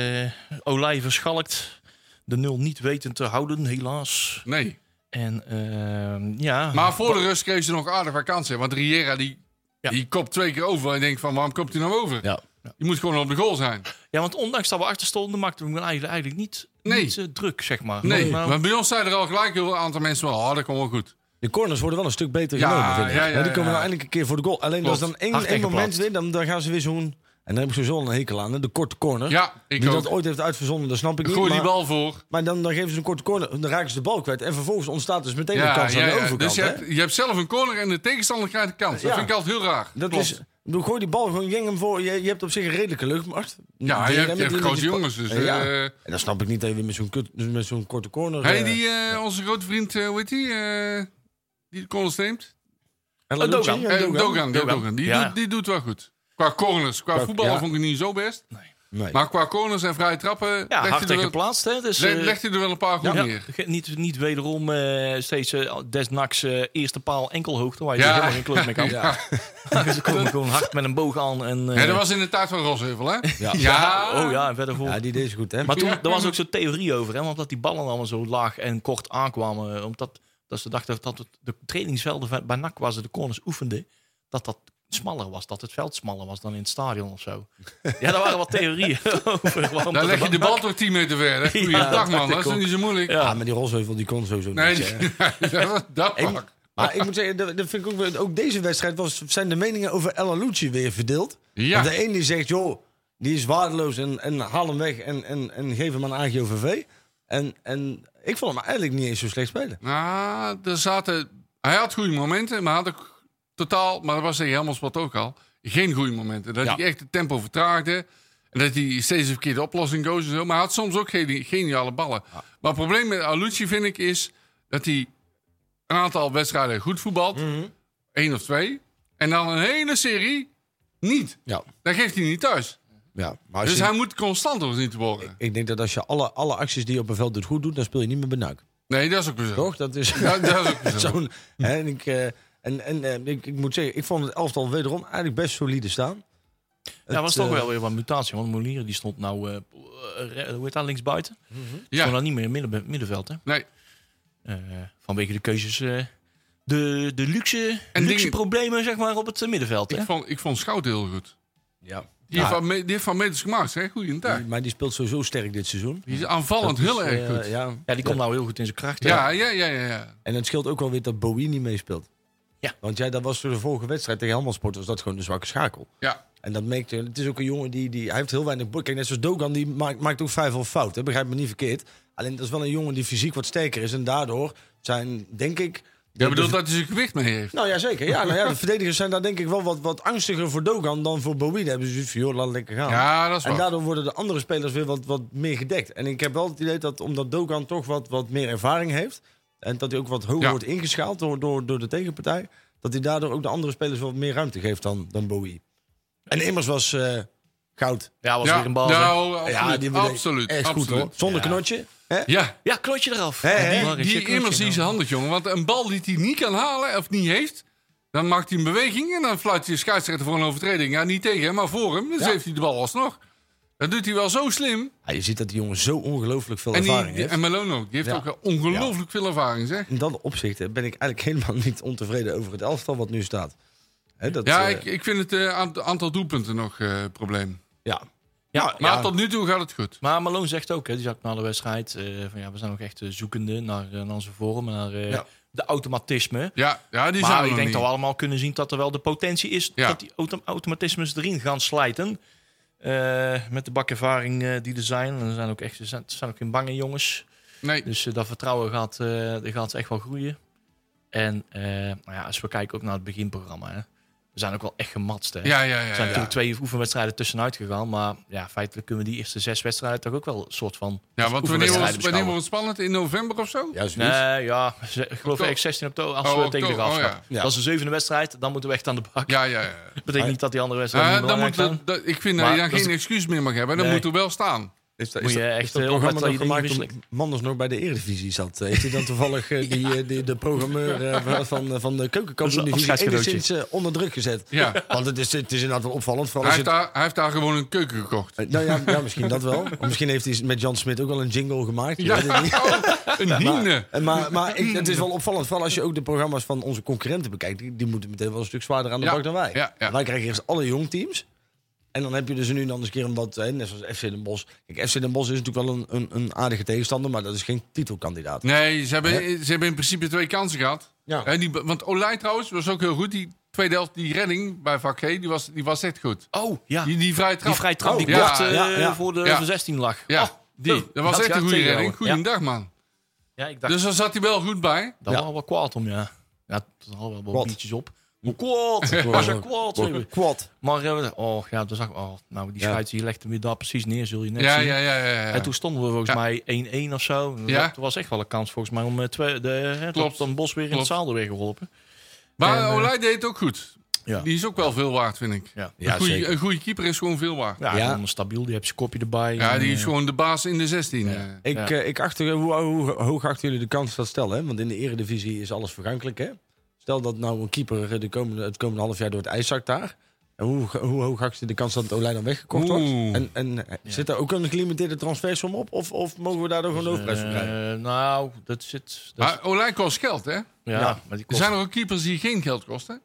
Speaker 3: Olij verschalkt. De nul niet weten te houden, helaas.
Speaker 5: Nee.
Speaker 3: En ehm, ja.
Speaker 5: Maar voor de rust kreeg ze nog aardig wat kansen. Want Riera die,
Speaker 3: Ja.
Speaker 5: die kopt twee keer over. En je denkt van, waarom kopt hij nou over?
Speaker 4: Ja.
Speaker 5: Je moet gewoon op de goal zijn.
Speaker 3: Ja, want ondanks dat we achter stonden, maakten we hem eigenlijk, eigenlijk niet,
Speaker 5: Nee.
Speaker 3: niet eh, druk, zeg maar.
Speaker 5: Nee,
Speaker 3: Nou,
Speaker 5: maar bij ons zeiden er al gelijk een aantal mensen van, oh, dat komt wel goed.
Speaker 4: De corners worden wel een stuk beter
Speaker 5: Ja,
Speaker 4: genomen, vind ik.
Speaker 5: ja, ja,
Speaker 4: Maar die komen nou eindelijk een keer voor de goal. Alleen
Speaker 5: Klopt.
Speaker 4: als dan één, één moment weer, dan, dan gaan ze weer zo'n... En daar heb ik sowieso een hekel aan, hè, de korte corner.
Speaker 5: Ja, ik
Speaker 4: Wie
Speaker 5: ook.
Speaker 4: dat ooit heeft uitverzonnen, dat snap ik niet.
Speaker 5: Gooi die
Speaker 4: maar,
Speaker 5: bal voor.
Speaker 4: maar dan, dan geven ze een korte corner, dan raken ze de bal kwijt. En vervolgens ontstaat dus meteen een
Speaker 5: Ja,
Speaker 4: kans
Speaker 5: ja,
Speaker 4: aan de
Speaker 5: ja.
Speaker 4: overkant.
Speaker 5: Dus je
Speaker 4: hè.
Speaker 5: hebt, je hebt zelf een corner en de tegenstander krijgt de kans. Dat
Speaker 4: Ja.
Speaker 5: vind ik altijd heel raar.
Speaker 4: Dat
Speaker 5: Klopt.
Speaker 4: is, bedoel, gooi die bal gewoon, jeng hem voor. Je, je hebt op zich een redelijke luchtmacht.
Speaker 5: Ja,
Speaker 4: Die-
Speaker 5: je hebt, je grote jongens. Dus,
Speaker 4: ja.
Speaker 5: eh,
Speaker 4: En dan snap ik niet dat je weer met zo'n, kut- met zo'n korte corner...
Speaker 5: hey,
Speaker 4: eh,
Speaker 5: die, eh, onze grote vriend, eh, hoe heet die? eh, die de corners neemt?
Speaker 3: Dogan.
Speaker 4: Dogan.
Speaker 5: Dogan, ja,
Speaker 3: Dogan.
Speaker 5: Dogan. Die,
Speaker 3: Ja.
Speaker 5: doet, die doet wel goed. Qua corners. Qua
Speaker 4: Qua-
Speaker 5: voetballen
Speaker 4: ja.
Speaker 5: vond ik het niet zo best.
Speaker 4: Nee.
Speaker 5: Maar qua corners en vrije trappen
Speaker 3: ja,
Speaker 5: legt, hij
Speaker 3: hard
Speaker 5: er
Speaker 3: tegen geplaatst, hè. Dus,
Speaker 5: le-
Speaker 3: eh,
Speaker 5: legt hij er wel een paar goed
Speaker 3: ja,
Speaker 5: neer.
Speaker 3: ge- niet, niet wederom eh, steeds eh, desnaks eh, eerste paal enkelhoogte, waar je
Speaker 5: Ja.
Speaker 3: er helemaal geen klus mee kan. (laughs)
Speaker 5: Ja. (laughs)
Speaker 3: Ze komen gewoon hard met een boog aan. En, eh,
Speaker 5: Ja, dat was in de tijd van Rosheuvel, hè?
Speaker 4: Ja.
Speaker 5: Ja.
Speaker 3: Oh ja, en verder voor.
Speaker 4: Ja, die deed ze goed, hè?
Speaker 3: Maar toen,
Speaker 5: Ja.
Speaker 3: er was ook zo'n theorie over, hè, want dat die ballen allemaal zo laag en kort aankwamen. eh, Omdat dat ze dachten dat het, de trainingsvelden van- bij NAC waar ze de corners oefenden, dat dat smaller was, dat het veld smaller was dan in het stadion of zo. (laughs) Ja, daar waren wat theorieën (laughs) over. waarom
Speaker 5: Dan leg je
Speaker 3: de
Speaker 5: de bal toch 10 meter ver. hè? (laughs) Goeiedag, man. Dat is toch niet zo moeilijk?
Speaker 4: Ja, maar die Rosheuvel die kon sowieso
Speaker 5: Nee,
Speaker 4: niet. hè.
Speaker 5: dat, pak.
Speaker 4: maar ik moet zeggen, dat, vind ik ook, ook deze wedstrijd was, zijn de meningen over El Alouchi weer verdeeld.
Speaker 5: Ja.
Speaker 4: Want de een die zegt, joh, die is waardeloos en, en haal hem weg en, en, en geef hem aan AGOVV. En, en ik vond hem eigenlijk niet eens zo slecht spelen.
Speaker 5: Nou, er zaten... Hij had goede momenten, maar had ook totaal... Maar dat was tegen Helmersport ook al. Geen goede momenten. Dat
Speaker 4: Ja.
Speaker 5: hij echt het tempo vertraagde. En dat hij steeds een verkeerde oplossing koos en zo. Maar hij had soms ook geen geniale ballen. Maar het probleem met Alucci vind ik is... dat hij een aantal wedstrijden goed voetbalt.
Speaker 4: Mhm.
Speaker 5: Eén of twee. En dan een hele serie niet.
Speaker 4: Ja.
Speaker 5: Dan geeft hij niet thuis.
Speaker 4: ja maar
Speaker 5: Dus
Speaker 4: je-
Speaker 5: hij moet constant door niet worden.
Speaker 4: ik denk dat als je alle, alle acties die je op een veld doet goed doet, dan speel je niet meer benuik.
Speaker 5: Nee, dat is ook zo.
Speaker 4: Toch? Dat is... (laughs)
Speaker 5: Ja, dat is ook zo. (laughs)
Speaker 4: Zo'n, ik, eh, en, en eh, ik, ik moet zeggen, ik vond het elftal wederom eigenlijk best solide staan.
Speaker 3: Ja,
Speaker 4: Het,
Speaker 3: was toch
Speaker 4: eh,
Speaker 3: wel weer wat mutatie, want Molière die stond nou, eh, hoe heet dat, linksbuiten?
Speaker 5: Ja.
Speaker 3: Stond nou niet meer in midden, middenveld, hè?
Speaker 5: Nee.
Speaker 3: Eh, vanwege de keuzes, eh, de, de luxe,
Speaker 5: En
Speaker 3: luxe problemen zeg maar, op het middenveld. Hè?
Speaker 5: Ik vond, ik vond Schout heel goed.
Speaker 4: Ja.
Speaker 5: Die, heeft, me- die heeft van meters gemaakt, hè? Goeie dag.
Speaker 4: Die- maar die speelt sowieso sterk dit seizoen.
Speaker 5: Die is aanvallend
Speaker 4: Dat is,
Speaker 5: heel erg goed.
Speaker 4: ja.
Speaker 3: Ja, die komt nou heel goed in zijn kracht. hè?
Speaker 5: Ja, ja, ja, ja. ja.
Speaker 4: En het scheelt ook wel weer dat Bowie niet meespeelt.
Speaker 3: Ja.
Speaker 4: Want jij, dat was voor de vorige wedstrijd tegen Helmond Sport, was dat gewoon een zwakke schakel.
Speaker 5: ja.
Speaker 4: En dat merkte je. Het is ook een jongen die, die hij heeft heel weinig. Kijk, net zoals Dogan, die maakt, maakt ook vijf of fout. Hè? Begrijp me niet verkeerd. Alleen dat is wel een jongen die fysiek wat sterker is. En daardoor zijn, denk ik.
Speaker 5: Jij bedoelt dat hij zijn gewicht mee heeft?
Speaker 4: Nou ja, zeker. Ja, nou ja, (laughs) de verdedigers zijn daar denk ik wel wat, wat angstiger voor Dogan dan voor Bowie. Daar hebben ze zoiets van, joh, laat lekker gaan.
Speaker 5: Ja, dat is
Speaker 4: En
Speaker 5: waar.
Speaker 4: daardoor worden de andere spelers weer wat, wat meer gedekt. En ik heb wel het idee dat omdat Dogan toch wat, wat meer ervaring heeft. En dat hij ook wat hoger
Speaker 5: Ja.
Speaker 4: wordt ingeschaald door, door, door de tegenpartij. Dat hij daardoor ook de andere spelers wat meer ruimte geeft dan, dan Bowie. En Immers was eh, goud.
Speaker 3: Ja, was
Speaker 5: ja,
Speaker 3: weer een bal.
Speaker 5: nou, absoluut.
Speaker 4: Ja, die
Speaker 5: absoluut.
Speaker 4: Echt
Speaker 5: absoluut.
Speaker 4: goed hoor. Zonder
Speaker 3: Ja.
Speaker 4: knotje. Hè?
Speaker 5: Ja,
Speaker 3: Ja, klotje eraf.
Speaker 4: Hè?
Speaker 3: Die-
Speaker 5: die, immers die handig, jongen. Want een bal die hij niet kan halen of niet heeft... dan maakt hij een beweging en dan fluit hij de scheidsrechter voor een overtreding. Ja, niet tegen hem, maar voor hem. Dus
Speaker 4: Ja.
Speaker 5: heeft hij de bal alsnog. Dat doet hij wel zo slim.
Speaker 4: Ja, je ziet dat die jongen zo ongelooflijk veel
Speaker 5: En, die,
Speaker 4: ervaring
Speaker 5: die-
Speaker 4: heeft.
Speaker 5: en Malone ook. Die heeft
Speaker 4: Ja.
Speaker 5: ook ongelooflijk veel ervaring, zeg.
Speaker 4: In dat opzicht ben ik eigenlijk helemaal (laughs) niet ontevreden over het elftal wat nu staat. Hè, dat,
Speaker 5: Ja,
Speaker 4: eh,
Speaker 5: ik, ik vind het eh, aant- aantal doelpunten nog eh probleem.
Speaker 4: ja.
Speaker 3: Ja,
Speaker 5: Maar
Speaker 3: ja.
Speaker 5: tot nu toe gaat het goed.
Speaker 3: Maar Malone zegt ook, hè, die zegt na de wedstrijd, eh, van ja, we zijn ook echt zoekende naar, naar onze vorm, naar eh,
Speaker 4: Ja.
Speaker 3: de automatisme.
Speaker 5: Ja, ja die zijn
Speaker 3: Maar ik
Speaker 5: nog
Speaker 3: denk
Speaker 5: niet.
Speaker 3: dat we allemaal kunnen zien dat er wel de potentie is
Speaker 5: Ja.
Speaker 3: dat die auto automatismes erin gaan slijten. Eh, met de bakervaring eh, die er zijn. En er zijn ook echt, er zijn, er zijn ook geen bange jongens.
Speaker 5: Nee,
Speaker 3: Dus eh, dat vertrouwen gaat, gaat echt wel groeien. En nou ja, als we kijken ook naar het beginprogramma. Hè. We zijn ook wel echt gematst. Hè?
Speaker 5: Ja, ja, ja.
Speaker 3: Er zijn
Speaker 5: ja.
Speaker 3: natuurlijk twee oefenwedstrijden tussenuit gegaan. Maar ja, feitelijk kunnen we die eerste zes wedstrijden toch ook wel een soort van
Speaker 5: Ja, want wanneer wordt,
Speaker 3: oefenwedstrijden
Speaker 5: wanneer wordt het spannend? In november of zo?
Speaker 4: Ja.
Speaker 3: Nee, ja, ik geloof echt 16 oktober als
Speaker 5: Oh,
Speaker 3: we tegen de
Speaker 5: oh,
Speaker 4: ja.
Speaker 3: Dat is de zevende wedstrijd, dan moeten we echt aan de bak.
Speaker 5: Ja, ja, ja.
Speaker 3: Dat (laughs) betekent niet dat die andere wedstrijden niet
Speaker 5: dan moet ik vind dat je dan geen excuus meer mag hebben. Dan
Speaker 3: Nee.
Speaker 5: moet er wel staan.
Speaker 4: Is dat,
Speaker 3: Moet
Speaker 4: is
Speaker 3: je
Speaker 4: dat-
Speaker 3: echt,
Speaker 4: is dat
Speaker 3: eh,
Speaker 4: nog
Speaker 3: dat je
Speaker 4: gemaakt
Speaker 3: niet
Speaker 4: toen Manders nog bij de Eredivisie zat? Heeft hij dan toevallig eh, die, eh, die, de programmeur eh, (laughs) van, van de keukenkampioen-divisie enigszins eh, onder druk gezet?
Speaker 5: Ja.
Speaker 4: Want het is, het is inderdaad wel opvallend.
Speaker 5: Hij
Speaker 4: als
Speaker 5: heeft,
Speaker 4: je het-
Speaker 5: daar, hij heeft daar gewoon een keuken gekocht.
Speaker 4: Eh, Nou ja, ja, misschien dat wel. Of misschien heeft hij met Jan Smit ook wel een jingle gemaakt. Je
Speaker 5: Ja, (laughs) oh, een hymne.
Speaker 4: Maar, maar, maar ik, het is wel opvallend. Vooral als je ook de programma's van onze concurrenten bekijkt. Die, die moeten meteen wel een stuk zwaarder aan de
Speaker 5: Ja,
Speaker 4: bak dan wij.
Speaker 5: ja, ja.
Speaker 4: Wij krijgen eerst alle jongteams. En dan heb je dus nu en dan eens een keer een wat, hè, net zoals FC Den Bosch. Kijk, FC Den Bosch is natuurlijk wel een, een, een aardige tegenstander, maar dat is geen titelkandidaat.
Speaker 5: Nee, ze hebben, ze hebben in principe twee kansen gehad.
Speaker 4: Ja.
Speaker 5: Hè, die, want Olij trouwens was ook heel goed. Die tweede helft, die redding bij vak G, die was, die was echt goed.
Speaker 3: Oh, ja.
Speaker 5: Die, die vrije trap.
Speaker 3: Die vrij trap die
Speaker 4: Oh, ja,
Speaker 3: kort eh,
Speaker 4: ja, ja.
Speaker 3: voor de
Speaker 5: Ja.
Speaker 3: voor 16 lag.
Speaker 5: Ja,
Speaker 3: Oh,
Speaker 5: die.
Speaker 3: oh,
Speaker 5: Dat was
Speaker 3: had
Speaker 5: echt een goede
Speaker 3: tegenhouden.
Speaker 5: redding. Goedendag,
Speaker 3: Ja.
Speaker 5: man.
Speaker 3: Ja, ik dacht,
Speaker 5: Dus daar zat hij wel goed bij.
Speaker 3: dat
Speaker 4: Ja.
Speaker 3: was wel kwaad om, ja. Ja, er hadden wel wat
Speaker 4: Wat?
Speaker 3: biertjes op. Hoe kwaad? Was we.
Speaker 4: Quad.
Speaker 3: Maar, eh, oh ja, toen zag ik, oh, nou, die
Speaker 4: Ja.
Speaker 3: scheids die legde me daar precies neer, zul je net
Speaker 5: Ja,
Speaker 3: zien.
Speaker 5: ja, ja, ja. ja.
Speaker 3: En toen stonden we volgens
Speaker 5: Ja.
Speaker 3: mij 1-1 of zo.
Speaker 5: Ja.
Speaker 3: Dat was echt wel een kans volgens mij om eh, twee, de, hè,
Speaker 5: Klopt.
Speaker 3: dan Bos weer in het zadel weer geholpen.
Speaker 5: Maar
Speaker 3: eh,
Speaker 5: Olij deed het ook goed.
Speaker 3: Ja.
Speaker 5: Die is ook wel veel waard, vind ik.
Speaker 3: Ja,
Speaker 4: Ja,
Speaker 5: een, goede,
Speaker 4: zeker.
Speaker 5: een goede keeper is gewoon veel waard. Ja,
Speaker 3: ja,
Speaker 4: Ja.
Speaker 3: gewoon stabiel. Die heeft zijn kopje erbij.
Speaker 5: die
Speaker 3: En,
Speaker 5: is
Speaker 3: eh,
Speaker 5: gewoon de baas in de 16. eh.
Speaker 4: Ik,
Speaker 3: Ja.
Speaker 4: eh, ik achter, hoe, hoe hoog achten jullie de kans dat stellen? Hè? Want in de eredivisie is alles vergankelijk. Hè? Stel dat nou een keeper de komende, het komende half jaar door het ijs zakt daar. En hoe, hoe hoog acht je de kans dat het Olij dan weggekocht wordt? En, en eh, zit daar ook een gelimiteerde transfersom op? Of, of mogen we daar gewoon de hoofdprijs voor krijgen?
Speaker 3: eh, nou, dat zit... Dat,
Speaker 5: Maar Olij kost geld, hè?
Speaker 3: ja,
Speaker 4: ja.
Speaker 3: maar die
Speaker 5: Er
Speaker 3: kost,
Speaker 5: zijn er ook keepers die geen geld kosten.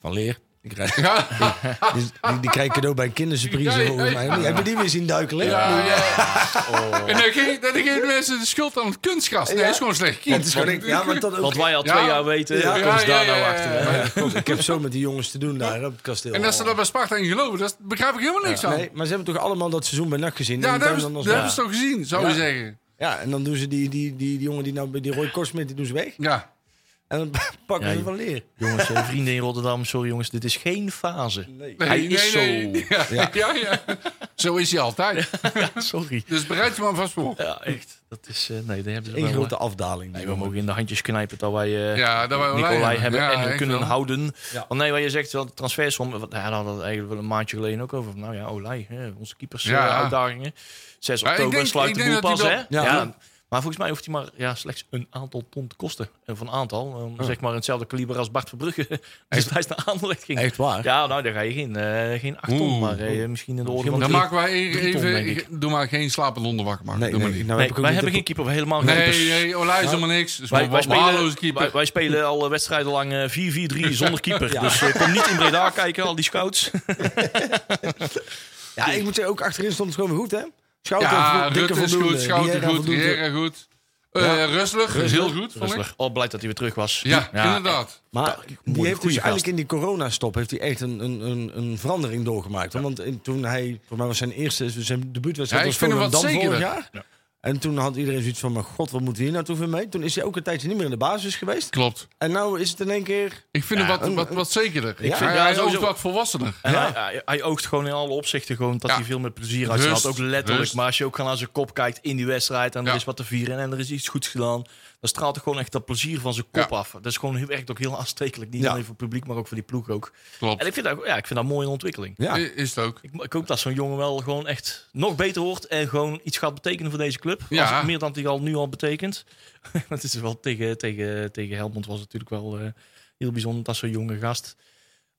Speaker 4: Van leer. Die krijg,
Speaker 5: Ja, (laughs)
Speaker 4: die, die, die krijg cadeau bij een kindersurprise
Speaker 5: Ja, ja,
Speaker 4: volgens mij.
Speaker 5: ja.
Speaker 4: Heb je die weer zien duikelen?
Speaker 5: ja, ja. (laughs) En dan ge- dan geven mensen de schuld aan het kunstgras. Nee,
Speaker 4: Ja.
Speaker 5: dat is gewoon slecht
Speaker 4: is gewoon,
Speaker 5: keeper.
Speaker 4: ja, maar dat ook,
Speaker 3: Wat wij al
Speaker 5: Ja.
Speaker 3: twee jaar weten,
Speaker 4: Ja.
Speaker 3: komt
Speaker 5: Ja,
Speaker 3: daar
Speaker 5: ja,
Speaker 3: nou
Speaker 5: ja,
Speaker 3: achter.
Speaker 4: ik heb zo met die jongens te doen daar op het kasteel.
Speaker 5: En dat ze dat bij Sparta in geloven, dat begrijp ik helemaal niks aan.
Speaker 4: Nee, maar ze hebben toch allemaal dat seizoen bij NAC gezien?
Speaker 5: Ja, dat hebben, ze,
Speaker 4: dan
Speaker 5: dat
Speaker 4: als-
Speaker 5: hebben ze toch gezien, zou
Speaker 4: Ja.
Speaker 5: je zeggen.
Speaker 4: Ja, en dan doen ze die, die, die, die jongen die nou bij die Roy Korsmit, die doen ze weg.
Speaker 5: Ja.
Speaker 4: En dan (laughs) pakken
Speaker 3: Ja,
Speaker 4: ze van leer.
Speaker 3: Jongens, eh, (laughs) vrienden in Rotterdam, sorry jongens, dit is geen fase.
Speaker 4: Nee.
Speaker 5: Nee,
Speaker 3: Hij is
Speaker 5: nee, nee. (laughs) Ja,
Speaker 4: Ja.
Speaker 5: ja. Ja, Zo is hij altijd.
Speaker 3: Sorry.
Speaker 5: Dus bereid je maar vast voor.
Speaker 3: Ja, echt. Dat is, eh, nee, daar hebben ze wel,
Speaker 4: grote
Speaker 3: eh,
Speaker 4: afdaling.
Speaker 3: Nee, we mogen in de handjes knijpen dat wij eh
Speaker 5: Ja, dat wij
Speaker 3: Nicolai hebben
Speaker 5: Ja,
Speaker 3: en kunnen
Speaker 5: wel.
Speaker 3: houden.
Speaker 4: Ja.
Speaker 3: Want nee, wat je zegt, wel de transfersom, wat- ja, daar hadden we eigenlijk wel een maandje geleden ook over. Nou ja, Olij, hè, onze keepers
Speaker 5: Ja.
Speaker 3: uitdagingen. 6
Speaker 5: Ja, ik
Speaker 3: oktober
Speaker 5: denk-
Speaker 3: sluit
Speaker 5: ik
Speaker 3: de boel pas, hè?
Speaker 4: Ja.
Speaker 3: Maar volgens mij hoeft hij maar ja, slechts een aantal ton te kosten. En van aantal, eh, zeg maar hetzelfde kaliber als Bart Verbrugge. Dus (laughs) hij is naar Anderlecht ging.
Speaker 4: Echt waar?
Speaker 3: Ja, nou, daar ga je geen, eh geen 8 ton,
Speaker 5: Oeh.
Speaker 3: maar eh, misschien in de orde van
Speaker 5: Dan
Speaker 3: drie.
Speaker 5: maken wij
Speaker 3: ton,
Speaker 5: even... Doe maar geen slapende honden wakker maken.
Speaker 4: Nee,
Speaker 5: Doe maar
Speaker 4: nee,
Speaker 5: niet.
Speaker 4: nou heb
Speaker 3: wij hebben geen keeper, we helemaal geen
Speaker 5: Nee,
Speaker 3: keepers.
Speaker 5: nee, Olij is helemaal niks. Dus
Speaker 3: Wij, spelen,
Speaker 5: keeper.
Speaker 3: wij, wij spelen al wedstrijden lang eh, 4-4-3 zonder (laughs) keeper. Dus kom niet in Breda kijken, al die scouts. (laughs)
Speaker 4: Ja, ik moet zeggen, ook achterin stond het gewoon weer goed, hè? Schouten,
Speaker 5: ja,
Speaker 4: dikke
Speaker 5: Rutte is goed, Schouten goed. Riera goed. Eh
Speaker 4: Ja.
Speaker 5: Rustler, heel goed, vond ik.
Speaker 3: Rustig. Oh, blij dat hij weer terug was.
Speaker 5: Ja, inderdaad.
Speaker 4: Maar die heeft dus
Speaker 3: gast.
Speaker 4: eigenlijk in die coronastop heeft hij echt een, een, een, een verandering doorgemaakt. Want in- toen hij, voor mij was zijn eerste, zijn debuutwedstrijd
Speaker 5: Ja,
Speaker 4: was
Speaker 5: ik vind hem
Speaker 4: Volendam
Speaker 5: wat
Speaker 4: vorig
Speaker 5: zekerder.
Speaker 4: jaar.
Speaker 3: Ja.
Speaker 4: En toen had iedereen zoiets van, maar god, wat moeten we hier nou weer mee? Toen is hij ook een tijdje niet meer in de basis geweest.
Speaker 5: Klopt.
Speaker 4: En nou is het in één keer...
Speaker 5: Ik vind hem wat,
Speaker 4: een-
Speaker 5: wat, wat zekerder. Ik
Speaker 4: Ja.
Speaker 5: vind,
Speaker 3: Ja,
Speaker 5: hij is ook wat volwassener.
Speaker 3: En
Speaker 4: Ja.
Speaker 3: hij, hij, hij oogt gewoon in alle opzichten gewoon dat
Speaker 5: Ja.
Speaker 3: hij veel met plezier uitstraalt.
Speaker 5: Rust,
Speaker 3: Ook letterlijk.
Speaker 5: rust.
Speaker 3: Maar als je ook gewoon aan zijn kop kijkt in die wedstrijd en er
Speaker 5: Ja.
Speaker 3: is wat te vieren en er is iets goeds gedaan, dan straalt er gewoon echt dat plezier van zijn kop
Speaker 5: Ja.
Speaker 3: af. Dat is gewoon heel, werkt ook heel aanstekelijk. Niet
Speaker 4: Ja.
Speaker 3: alleen voor het publiek, maar ook voor die ploeg ook.
Speaker 5: Klopt.
Speaker 3: En ik vind dat, ja, ik vind dat een mooie ontwikkeling.
Speaker 4: Ja,
Speaker 5: Is het ook.
Speaker 3: Ik, ik hoop dat zo'n jongen wel gewoon echt nog beter wordt en gewoon iets gaat betekenen voor deze club.
Speaker 5: Ja.
Speaker 3: Als, meer dan hij al nu al betekent. (laughs) dat is wel tegen, tegen, tegen Helmond was het natuurlijk wel eh, heel bijzonder dat zo'n jonge gast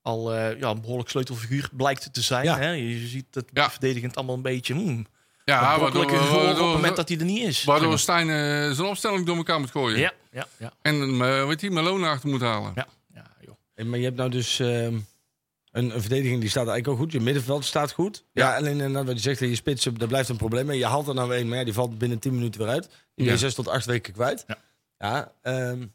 Speaker 3: al eh, ja, een behoorlijk sleutelfiguur blijkt te zijn.
Speaker 4: Ja.
Speaker 3: Hè? Je ziet het
Speaker 5: Ja.
Speaker 3: verdedigend allemaal een beetje hmm,
Speaker 5: Ja, waardoor,
Speaker 3: geworden op het moment
Speaker 5: waardoor,
Speaker 3: dat hij er niet is.
Speaker 5: waardoor Stijn eh, zijn opstelling door elkaar moet gooien.
Speaker 3: ja, ja, ja,
Speaker 5: En uh, weet je, Malone achter moet halen.
Speaker 3: ja, ja, joh.
Speaker 4: En- maar je hebt nou dus ehm, een, een verdediging die staat eigenlijk al goed. Je middenveld staat goed. Ja,
Speaker 5: Ja.
Speaker 4: alleen inderdaad wat je zegt, je spits, daar blijft een probleem mee. Je haalt er nou één, maar ja, die valt binnen 10 minuten weer uit. Die ben je
Speaker 5: Ja.
Speaker 4: zes tot acht weken kwijt.
Speaker 3: Ja.
Speaker 4: Ja, ehm, nou,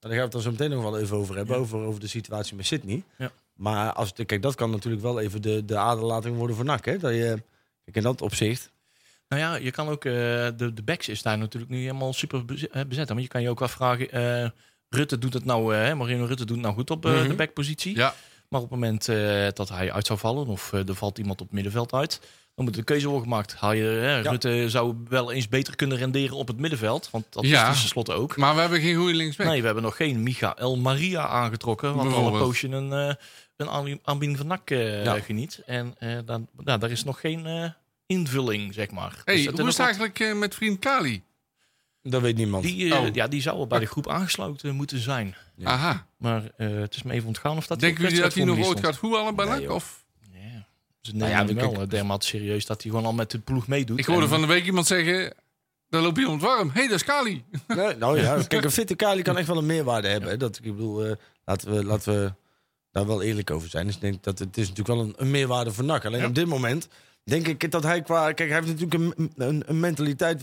Speaker 4: daar gaan we het dan zo meteen nog wel even over hebben.
Speaker 3: Ja.
Speaker 4: Over, over de situatie met Sydney.
Speaker 3: Ja.
Speaker 4: Maar als, kijk, dat kan natuurlijk wel even de, de aderlating worden voor NAC. Hè? Dat je, kijk, in dat opzicht.
Speaker 3: Nou ja, je kan ook, eh, de, de backs is daar natuurlijk nu helemaal super eh, bezet. Maar je kan je ook afvragen, eh Rutte doet het nou, eh Marino Rutte doet het nou goed op
Speaker 5: Mhm.
Speaker 3: de backpositie.
Speaker 5: Ja.
Speaker 3: Maar op het moment dat hij uit zou vallen of er valt iemand op het middenveld uit, dan moet een keuze worden gemaakt. Haal je, hè, Rutte zou wel eens beter kunnen renderen op het middenveld, want dat
Speaker 5: Ja.
Speaker 3: is tenslotte ook.
Speaker 5: Maar we hebben geen goede linksback.
Speaker 3: Nee, we hebben nog geen Michael Maria aangetrokken, wat al een poosje een, een van
Speaker 4: Ja.
Speaker 3: geniet. En dan, nou, daar is nog geen invulling, zeg maar.
Speaker 5: hey,
Speaker 3: Dus het
Speaker 5: hoe is het
Speaker 3: wat-
Speaker 5: eigenlijk eh, met vriend Kali?
Speaker 4: Dat weet niemand.
Speaker 3: Die, eh,
Speaker 5: Oh.
Speaker 3: ja, die zou al bij de groep aangesloten moeten zijn.
Speaker 4: Ja.
Speaker 5: Aha.
Speaker 3: Maar eh, het is me even ontgaan of dat
Speaker 5: Denken jullie dat hij nog ooit
Speaker 3: gaat?
Speaker 5: gaat voetballen bij
Speaker 3: Nee.
Speaker 5: Of?
Speaker 3: Ja. Ze
Speaker 4: Nou
Speaker 3: nemen
Speaker 4: ja,
Speaker 3: hem
Speaker 4: kijk-
Speaker 3: wel dermate serieus dat hij gewoon al met de ploeg meedoet.
Speaker 5: Ik hoorde
Speaker 3: En-
Speaker 5: van de week iemand zeggen... Dan loop je om het warm. Hé, hey, dat is Kali.
Speaker 4: Nee, nou (laughs) ja, kijk, een fitte Kali kan echt wel een meerwaarde hebben. Dat, ik bedoel, eh, laten, we, laten we daar wel eerlijk over zijn. Dus ik denk dat het is natuurlijk wel een, een meerwaarde voor NAC. Alleen
Speaker 3: Ja.
Speaker 4: op dit moment denk ik dat hij qua... Kijk, hij heeft natuurlijk een, een, een mentaliteit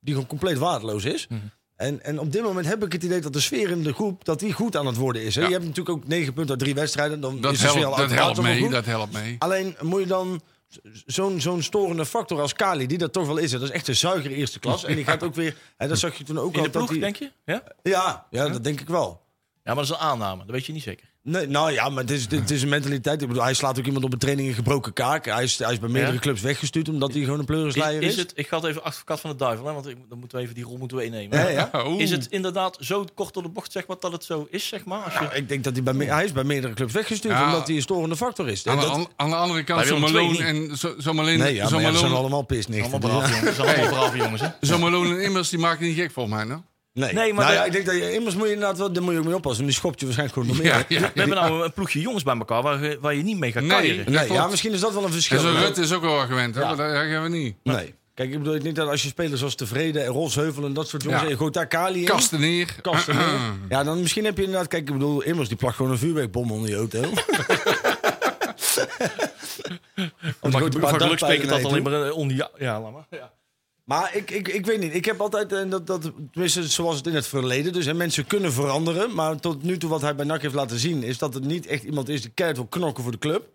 Speaker 4: die gewoon compleet waardeloos is.
Speaker 3: Mhm.
Speaker 4: En, en op dit moment heb ik het idee dat de sfeer in de groep dat die goed aan het worden is. Hè.
Speaker 5: Ja.
Speaker 4: Je hebt natuurlijk ook negen punten uit drie wedstrijden. Dan
Speaker 5: Dat
Speaker 4: is de sfeer al
Speaker 5: helpt, dat helpt mee.
Speaker 4: goed.
Speaker 5: Dat helpt mee.
Speaker 4: Alleen moet je dan zo'n zo'n storende factor als Kali, die dat toch wel is. hè. Dat is echt een zuiger eerste klas. En die gaat ook weer... En dat zag je toen ook
Speaker 3: In
Speaker 4: al.
Speaker 3: de ploeg,
Speaker 4: dat die,
Speaker 3: denk je? Ja?
Speaker 4: ja, ja, dat denk ik wel.
Speaker 3: ja, maar dat is een aanname. Dat weet je niet zeker.
Speaker 4: Nee, nou ja, maar het is, het is een mentaliteit. Ik bedoel, hij slaat ook iemand op een training een gebroken kaak. Hij is, hij is bij meerdere
Speaker 3: Ja.
Speaker 4: clubs weggestuurd omdat hij gewoon een
Speaker 3: Is,
Speaker 4: pleurisleier is.
Speaker 3: is het, ik ga het even advocaat van de duivel, hè, want ik, dan moeten we even die rol moeten we innemen.
Speaker 4: Ja, ja. (laughs)
Speaker 3: Is het inderdaad zo kort door de bocht, zeg maar, dat het zo is, zeg maar? Als je,
Speaker 4: Nou, ik denk dat hij bij, me- hij is bij meerdere clubs weggestuurd
Speaker 5: Ja.
Speaker 4: omdat hij een storende factor is.
Speaker 5: Aan
Speaker 4: Dat-
Speaker 5: aan de andere kant,
Speaker 3: II
Speaker 5: Malone en zo- zo'n Malone,
Speaker 4: nee, ja, ja, zijn allemaal
Speaker 3: allemaal
Speaker 4: pisnichten.
Speaker 3: brave jongens. Dat zijn allemaal brave jongens, hè?
Speaker 5: zo'n Malone en Immers, die maken niet gek volgens mij, nou.
Speaker 4: Nee,
Speaker 3: Nee, maar
Speaker 4: nou
Speaker 3: de-
Speaker 4: ja, ik denk dat je immers moet je inderdaad wel, daar moet je ook mee oppassen. want Die schopt je waarschijnlijk gewoon nog meer.
Speaker 5: Ja, ja.
Speaker 3: We hebben nou een ploegje jongens bij elkaar waar, je- waar je niet mee gaat
Speaker 5: Nee.
Speaker 4: Nee, ja, misschien is dat wel een verschil.
Speaker 5: En zo'n
Speaker 4: Maar-
Speaker 5: Rutte is ook wel gewend, hè?
Speaker 4: Ja.
Speaker 5: maar dat gaan we niet.
Speaker 4: Nee. Kijk, ik bedoel, ik denk dat als je spelers zoals Tevreden en Rolsheuvel en dat soort jongens...
Speaker 5: Ja.
Speaker 4: en je gooit daar Kali in...
Speaker 5: Kasten neer.
Speaker 4: kasten neer. Ja, dan misschien heb je inderdaad... Kijk, ik bedoel, Immers die plakt gewoon een vuurwerkbom onder je auto. Een paar
Speaker 3: van geluk dat alleen maar eh, onder... Ja, ja, laat maar. Ja.
Speaker 4: Maar ik, ik, ik weet niet. Ik heb altijd, eh, dat, dat, tenminste zoals het in het verleden, dus hè, mensen kunnen veranderen. Maar tot nu toe wat hij bij NAC heeft laten zien, is dat het niet echt iemand is die keihard wil knokken voor de club.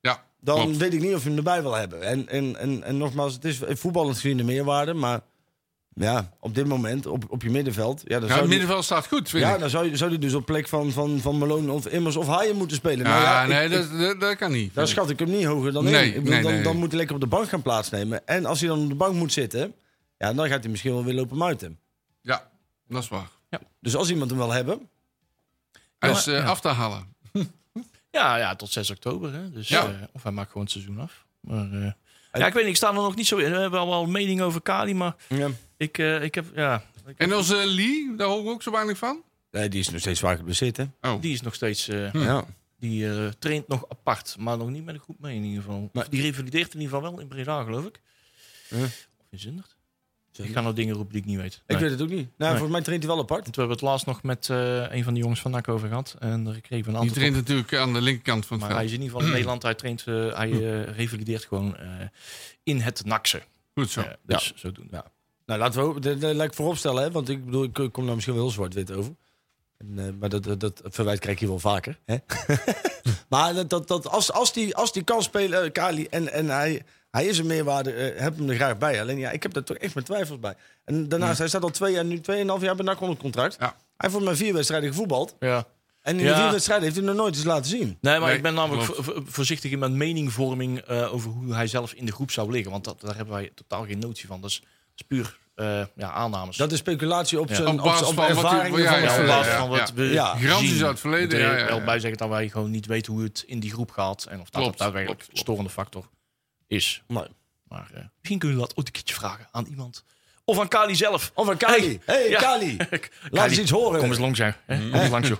Speaker 5: Ja,
Speaker 4: Dan
Speaker 5: klopt.
Speaker 4: weet ik niet of je hem erbij wil hebben. En, en, en, en nogmaals, het is voetballend gezien de meerwaarde. Maar ja, op dit moment, op, op je middenveld. Ja, dan
Speaker 5: Ja,
Speaker 4: zou
Speaker 5: het
Speaker 4: die,
Speaker 5: middenveld staat goed, vind
Speaker 4: ja,
Speaker 5: ik.
Speaker 4: dan zou, je- zou die dus op plek van, van, van Malone of Immers of Haaien moeten spelen.
Speaker 5: Ja,
Speaker 4: nou ja,
Speaker 5: nee,
Speaker 4: ik-
Speaker 5: dat, dat, dat kan niet.
Speaker 4: daar schat ik hem niet hoger dan
Speaker 5: Nee.
Speaker 4: Ik bedoel,
Speaker 5: nee,
Speaker 4: dan,
Speaker 5: nee.
Speaker 4: dan moet hij lekker op de bank gaan plaatsnemen. En als hij dan op de bank moet zitten, ja, dan gaat hij misschien wel weer lopen muiten.
Speaker 5: Ja, dat is waar.
Speaker 4: Dus als iemand hem wil hebben,
Speaker 5: Hij
Speaker 3: Ja,
Speaker 5: is eh,
Speaker 3: ja.
Speaker 5: af te halen. (laughs)
Speaker 3: Ja, ja, tot 6 oktober. Hè. Dus,
Speaker 5: Ja.
Speaker 3: eh, of hij maakt gewoon het seizoen af. Maar, eh, ja, ik weet niet, ik sta er nog niet zo in. We hebben al wel een mening over Kali, maar
Speaker 4: ja.
Speaker 3: ik, eh, ik heb... Ja, ik-
Speaker 5: En onze Lee, daar horen we ook zo weinig van.
Speaker 4: Nee, die is nog steeds vaak geblesseerd, hè?
Speaker 5: Oh,
Speaker 3: die is nog steeds... eh,
Speaker 4: Ja.
Speaker 3: Die eh, traint nog apart, maar nog niet met een groep mee in ieder geval.
Speaker 4: Nee.
Speaker 3: Die revalideert in ieder geval wel in Breda, geloof ik.
Speaker 4: Ja.
Speaker 3: Of in Ik ga nou dingen roepen die ik niet weet.
Speaker 4: Ik
Speaker 3: Nee.
Speaker 4: weet het ook niet. Nou,
Speaker 3: Nee.
Speaker 4: volgens mij traint hij wel apart.
Speaker 3: Want we hebben het laatst nog met eh, een van de jongens van NAC over gehad. En daar kreeg ik een
Speaker 5: die
Speaker 3: antwoord
Speaker 5: traint
Speaker 3: op.
Speaker 5: natuurlijk aan de linkerkant van het
Speaker 3: Maar hij is in ieder geval in (clears throat) Nederland. Hij traint, eh, hij eh, revalideert gewoon eh, in het NACse.
Speaker 5: Goed zo.
Speaker 3: Dus zo doen.
Speaker 4: Ja. Nou, laten we dat, dat laat ik vooropstellen, hè? Want ik bedoel, ik kom daar misschien wel heel zwart-wit over. En, eh, maar dat, dat, dat verwijt krijg je wel vaker. Hè? (laughs) maar dat, dat, als, als, die, als die kan spelen, eh, Kali, en, en hij, hij is een meerwaarde, eh, heb hem er graag bij. Alleen ja, ik heb daar toch echt mijn twijfels bij. En daarnaast, hij staat al twee jaar, nu tweeënhalf jaar bij NAC onder contract.
Speaker 5: Ja.
Speaker 4: Hij heeft voor mij vier wedstrijden gevoetbald.
Speaker 3: Ja.
Speaker 4: En in
Speaker 3: Ja.
Speaker 4: die vier wedstrijden heeft hij nog nooit eens laten zien.
Speaker 3: Nee, maar
Speaker 5: Nee,
Speaker 3: ik ben namelijk voorzichtig in mijn meningvorming eh, over hoe hij zelf in de groep zou liggen. Want dat, daar hebben wij totaal geen notie van. Dat is, dat is puur ja, aannames.
Speaker 4: Dat is speculatie op
Speaker 3: Ja.
Speaker 4: zijn
Speaker 5: Op
Speaker 4: op,
Speaker 5: basis
Speaker 4: op
Speaker 5: van wat ja, ja,
Speaker 3: op basis van we
Speaker 4: Ja.
Speaker 5: Garanties
Speaker 3: zien.
Speaker 5: uit het verleden,
Speaker 3: Moet er
Speaker 5: ja, ja,
Speaker 3: wel
Speaker 5: ja.
Speaker 3: bij zeggen dat wij gewoon niet weten hoe het in die groep gaat. En of dat
Speaker 5: Klopt,
Speaker 3: daadwerkelijk
Speaker 5: klopt.
Speaker 3: storende factor is.
Speaker 4: Nee.
Speaker 3: Maar eh, misschien kunnen we dat ooit een keertje vragen aan iemand. Of aan Kali zelf.
Speaker 4: Of een Kali. Hey,
Speaker 3: ja.
Speaker 4: Kali. (laughs) Laat
Speaker 3: Kali,
Speaker 4: eens iets horen.
Speaker 3: Kom eens langs, hè. Hè? Kom eens langs, joh.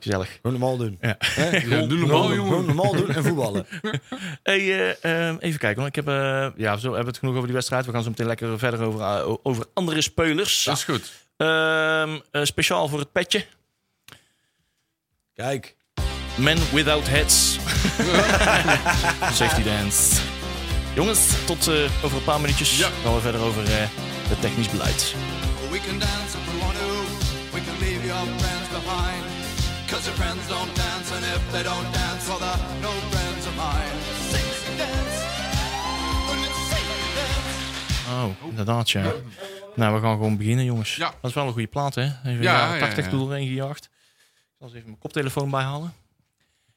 Speaker 3: Gezellig.
Speaker 4: Gewoon normaal doen.
Speaker 3: Ja. (laughs)
Speaker 5: Doe normaal, jongen.
Speaker 4: Gewoon normaal doen en voetballen. (laughs)
Speaker 3: Hey, eh, eh, even kijken. Want ik heb, eh, ja, zo hebben we het genoeg over die wedstrijd. We gaan zo meteen lekker verder over, eh, over andere spelers.
Speaker 5: Dat is goed.
Speaker 3: Ehm, eh, speciaal voor het petje.
Speaker 4: Kijk.
Speaker 3: Men Without Heads. Safety Dance. Jongens, tot eh, over een paar minuutjes
Speaker 5: Ja.
Speaker 3: gaan we verder over eh, het technisch beleid.
Speaker 1: We can dance if we want to. We can leave your friends behind. Cause your friends don't dance, and if they don't dance, well, they're no friends of mine. Sing, dance. Oh, let's sing, dance.
Speaker 3: Oh, inderdaad, ja. Nou, we gaan gewoon beginnen, jongens.
Speaker 5: Ja.
Speaker 3: Dat is wel een goede plaat, hè? Even
Speaker 5: Ja,
Speaker 3: ja,
Speaker 5: ja,
Speaker 3: 80
Speaker 5: ja.
Speaker 3: doorheen gejaagd. Ik zal eens even mijn koptelefoon bijhalen.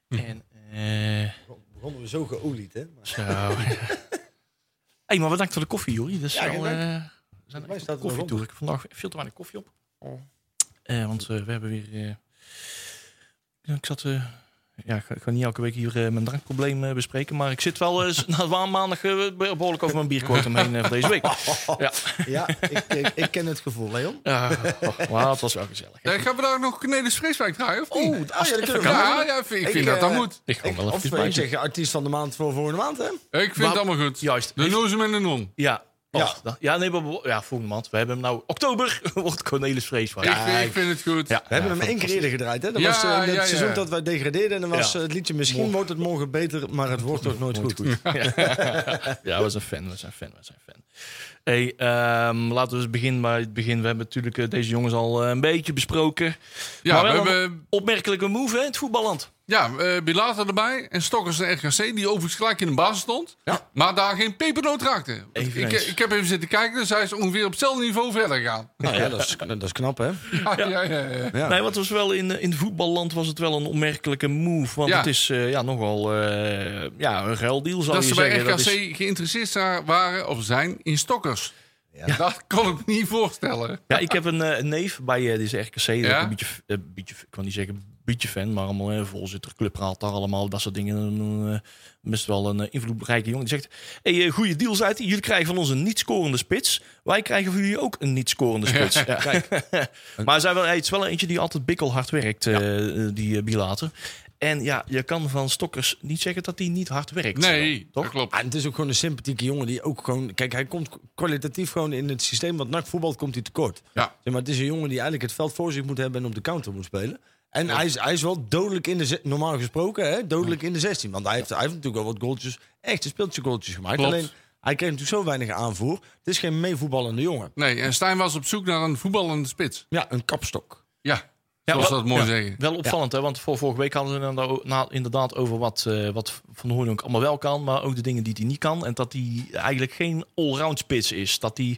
Speaker 3: En, eh
Speaker 4: Begonnen we zo geolied, hè? Maar
Speaker 3: zo. (laughs) hey, maar bedankt voor de koffie, Jori. Dat is
Speaker 4: Ja,
Speaker 3: wel, zijn
Speaker 4: staat er nog
Speaker 3: koffie toe. Ik heb vandaag veel te weinig koffie op. Eh, want eh, we hebben weer... eh, ik zat... ja, ik ga, ik ga niet elke week hier mijn drankprobleem bespreken. Maar ik zit wel eh, (laughs) na maandag eh, behoorlijk over mijn bierquotum heen van deze week. Ja,
Speaker 4: Ja, ik, ik, ik ken het gevoel, Leon.
Speaker 3: ja oh, wauw, het was wel gezellig.
Speaker 5: Ja, gaan we daar nog Cornelis Vreeswijk draaien, of niet?
Speaker 4: Oh, ah, ja, dat kunnen we
Speaker 5: ja, ik vind, ik vind dat dat moet.
Speaker 3: Ik ga wel
Speaker 4: of
Speaker 3: even
Speaker 4: ik zeg artiest van de maand voor volgende maand, hè?
Speaker 5: Ik vind
Speaker 3: Maar-
Speaker 5: het allemaal goed.
Speaker 3: Juist.
Speaker 5: De Nozem en de Non.
Speaker 3: Ja.
Speaker 4: Ja.
Speaker 3: Ja. Ja, nee, maar ja, volgende maand. We hebben hem nou oktober (laughs) wordt Cornelis Vreeswijk.
Speaker 5: Ik, vind- ik vind het goed.
Speaker 3: Ja.
Speaker 4: We hebben hem
Speaker 3: Ja,
Speaker 4: één keer eerder gedraaid, hè? Dat
Speaker 5: Ja,
Speaker 4: was eh, in het
Speaker 5: ja, ja.
Speaker 4: seizoen dat wij degradeerden. En dan was
Speaker 3: Ja.
Speaker 4: eh, het liedje Misschien wordt het morgen beter, maar het wordt toch nooit goed. (laughs)
Speaker 3: Ja, we zijn fan, we zijn fan, we zijn fan. Hey, ehm, laten we eens beginnen bij het begin. We hebben natuurlijk eh, deze jongens al een beetje besproken.
Speaker 5: Ja,
Speaker 3: maar
Speaker 5: we
Speaker 3: wel een
Speaker 5: hebben
Speaker 3: opmerkelijke move hè, in het voetballand.
Speaker 5: Ja, eh Bilater erbij en Stokkers en RKC, die overigens gelijk in de basis stond. Maar daar geen pepernoot raakte. Ik, ik heb even zitten kijken, dus hij is ongeveer op hetzelfde niveau verder gegaan.
Speaker 4: Nou ja, dat is, (laughs) dat is knap, hè?
Speaker 5: Ja, ja, ja, ja.
Speaker 4: Ja.
Speaker 3: Nee, wat was wel in, eh, in het voetballand was het wel een opmerkelijke move. Want
Speaker 5: Ja.
Speaker 3: het is eh, ja, nogal eh, ja, een ruildeal, zou
Speaker 5: Dat
Speaker 3: je
Speaker 5: ze bij
Speaker 3: zeggen.
Speaker 5: RKC
Speaker 3: Dat is-
Speaker 5: geïnteresseerd waren of zijn in Stokkers. (laughs) Dat kon ik me niet voorstellen.
Speaker 3: Ja, ik heb een, neef bij eh, deze RKC. dat is
Speaker 5: Ja?
Speaker 3: Een beetje, beetje, ik kan niet zeggen beetje fan, maar allemaal eh, voorzitter, clubraad daar allemaal, dat soort dingen. Eh, best wel een eh, invloedrijke jongen. Die zegt, hey, eh, goede deal uit. Jullie krijgen van ons een niet-scorende spits. Wij krijgen van jullie ook een niet-scorende (laughs) spits. Ja. (laughs) maar hij, zei wel, hij is wel eentje die altijd bikkelhard werkt, eh, die uh, Bilater. En ja, je kan van Stokkers niet zeggen dat hij niet hard werkt.
Speaker 5: Nee,
Speaker 3: toch?
Speaker 5: dat klopt.
Speaker 4: En het is ook gewoon een sympathieke jongen die ook gewoon... Kijk, hij komt kwalitatief gewoon in het systeem wat NAC voetbalt, komt hij tekort.
Speaker 5: Ja.
Speaker 4: Zeg maar het is een jongen die eigenlijk het veld voor zich moet hebben en op de counter moet spelen. En hij, is, hij is wel dodelijk in de... Normaal gesproken, hè? Dodelijk in de 16. Want hij heeft, hij heeft natuurlijk wel wat goaltjes, echte speeltje goaltjes gemaakt.
Speaker 5: Klopt.
Speaker 4: Alleen, hij kreeg natuurlijk zo weinig aanvoer. Het is geen meevoetballende jongen.
Speaker 5: Nee, en Stijn was op zoek naar een voetballende spits.
Speaker 4: Ja, een kapstok.
Speaker 5: Ja,
Speaker 3: Ja,
Speaker 5: zoals
Speaker 3: wel-
Speaker 5: dat mooi
Speaker 3: ja,
Speaker 5: zeggen.
Speaker 3: Wel opvallend, hè? Want voor vorige week hadden we het inderdaad- over wat, eh, wat Van Hoorn ook allemaal wel kan, maar ook de dingen die hij niet kan. En dat hij eigenlijk geen allround spits is. Dat hij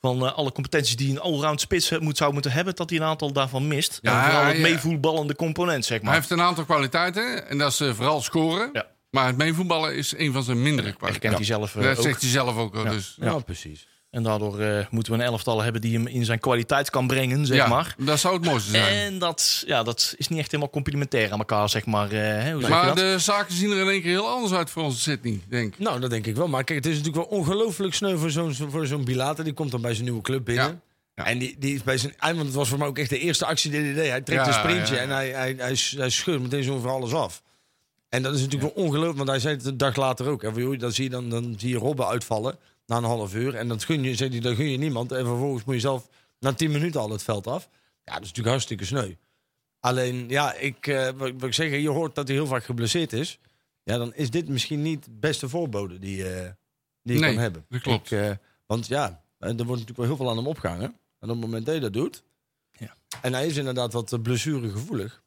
Speaker 3: van eh, alle competenties die een allround spits eh, moet, zou moeten hebben, dat hij een aantal daarvan mist.
Speaker 5: Ja,
Speaker 3: en vooral het
Speaker 5: ja.
Speaker 3: meevoetballende component, zeg
Speaker 5: Hij
Speaker 3: maar.
Speaker 5: heeft een aantal kwaliteiten en dat is eh, vooral scoren.
Speaker 3: Ja.
Speaker 5: Maar het meevoetballen is een van zijn mindere kwaliteiten.
Speaker 3: hij zelf eh,
Speaker 5: Dat
Speaker 3: ook.
Speaker 5: zegt hij zelf ook. al, Dus.
Speaker 4: Ja, precies.
Speaker 3: En daardoor eh, moeten we een elftal hebben die hem in zijn kwaliteit kan brengen, zeg
Speaker 5: ja,
Speaker 3: maar.
Speaker 5: dat zou het mooiste zijn.
Speaker 3: En dat, ja, dat is niet echt helemaal complementair aan elkaar, zeg maar. eh, hè, hoe zeg je
Speaker 5: maar
Speaker 3: dat?
Speaker 5: de zaken zien er in één keer heel anders uit voor onze Sydney, denk ik.
Speaker 4: Nou, dat denk ik wel. Maar kijk, het is natuurlijk wel ongelooflijk sneu voor zo'n voor zo'n Bilater. Die komt dan bij zijn nieuwe club binnen.
Speaker 5: Ja. Ja.
Speaker 4: En die, die is bij zijn... Want het was voor mij ook echt de eerste actie die hij deed. Hij trekt
Speaker 5: Ja,
Speaker 4: een sprintje en hij, hij, hij, hij scheurt meteen zo voor alles af. En dat is natuurlijk wel ongelooflijk. Want hij zei het een dag later ook. hè, Dan zie je, dan, dan zie je Robben uitvallen na een half uur. En dat gun je, zei hij, dat gun je niemand. En vervolgens moet je zelf na tien minuten al het veld af. Ja, dat is natuurlijk hartstikke sneu. Alleen, ja, ik, eh, wat, wat ik zeg, je hoort dat hij heel vaak geblesseerd is. Ja, dan is dit misschien niet de beste voorbode die, eh, die je
Speaker 5: Nee,
Speaker 4: kan hebben.
Speaker 5: dat klopt.
Speaker 4: Ik, eh, want ja, er wordt natuurlijk wel heel veel aan hem opgehangen. En op het moment dat je dat doet...
Speaker 3: Ja.
Speaker 4: En hij is inderdaad wat blessuregevoelig.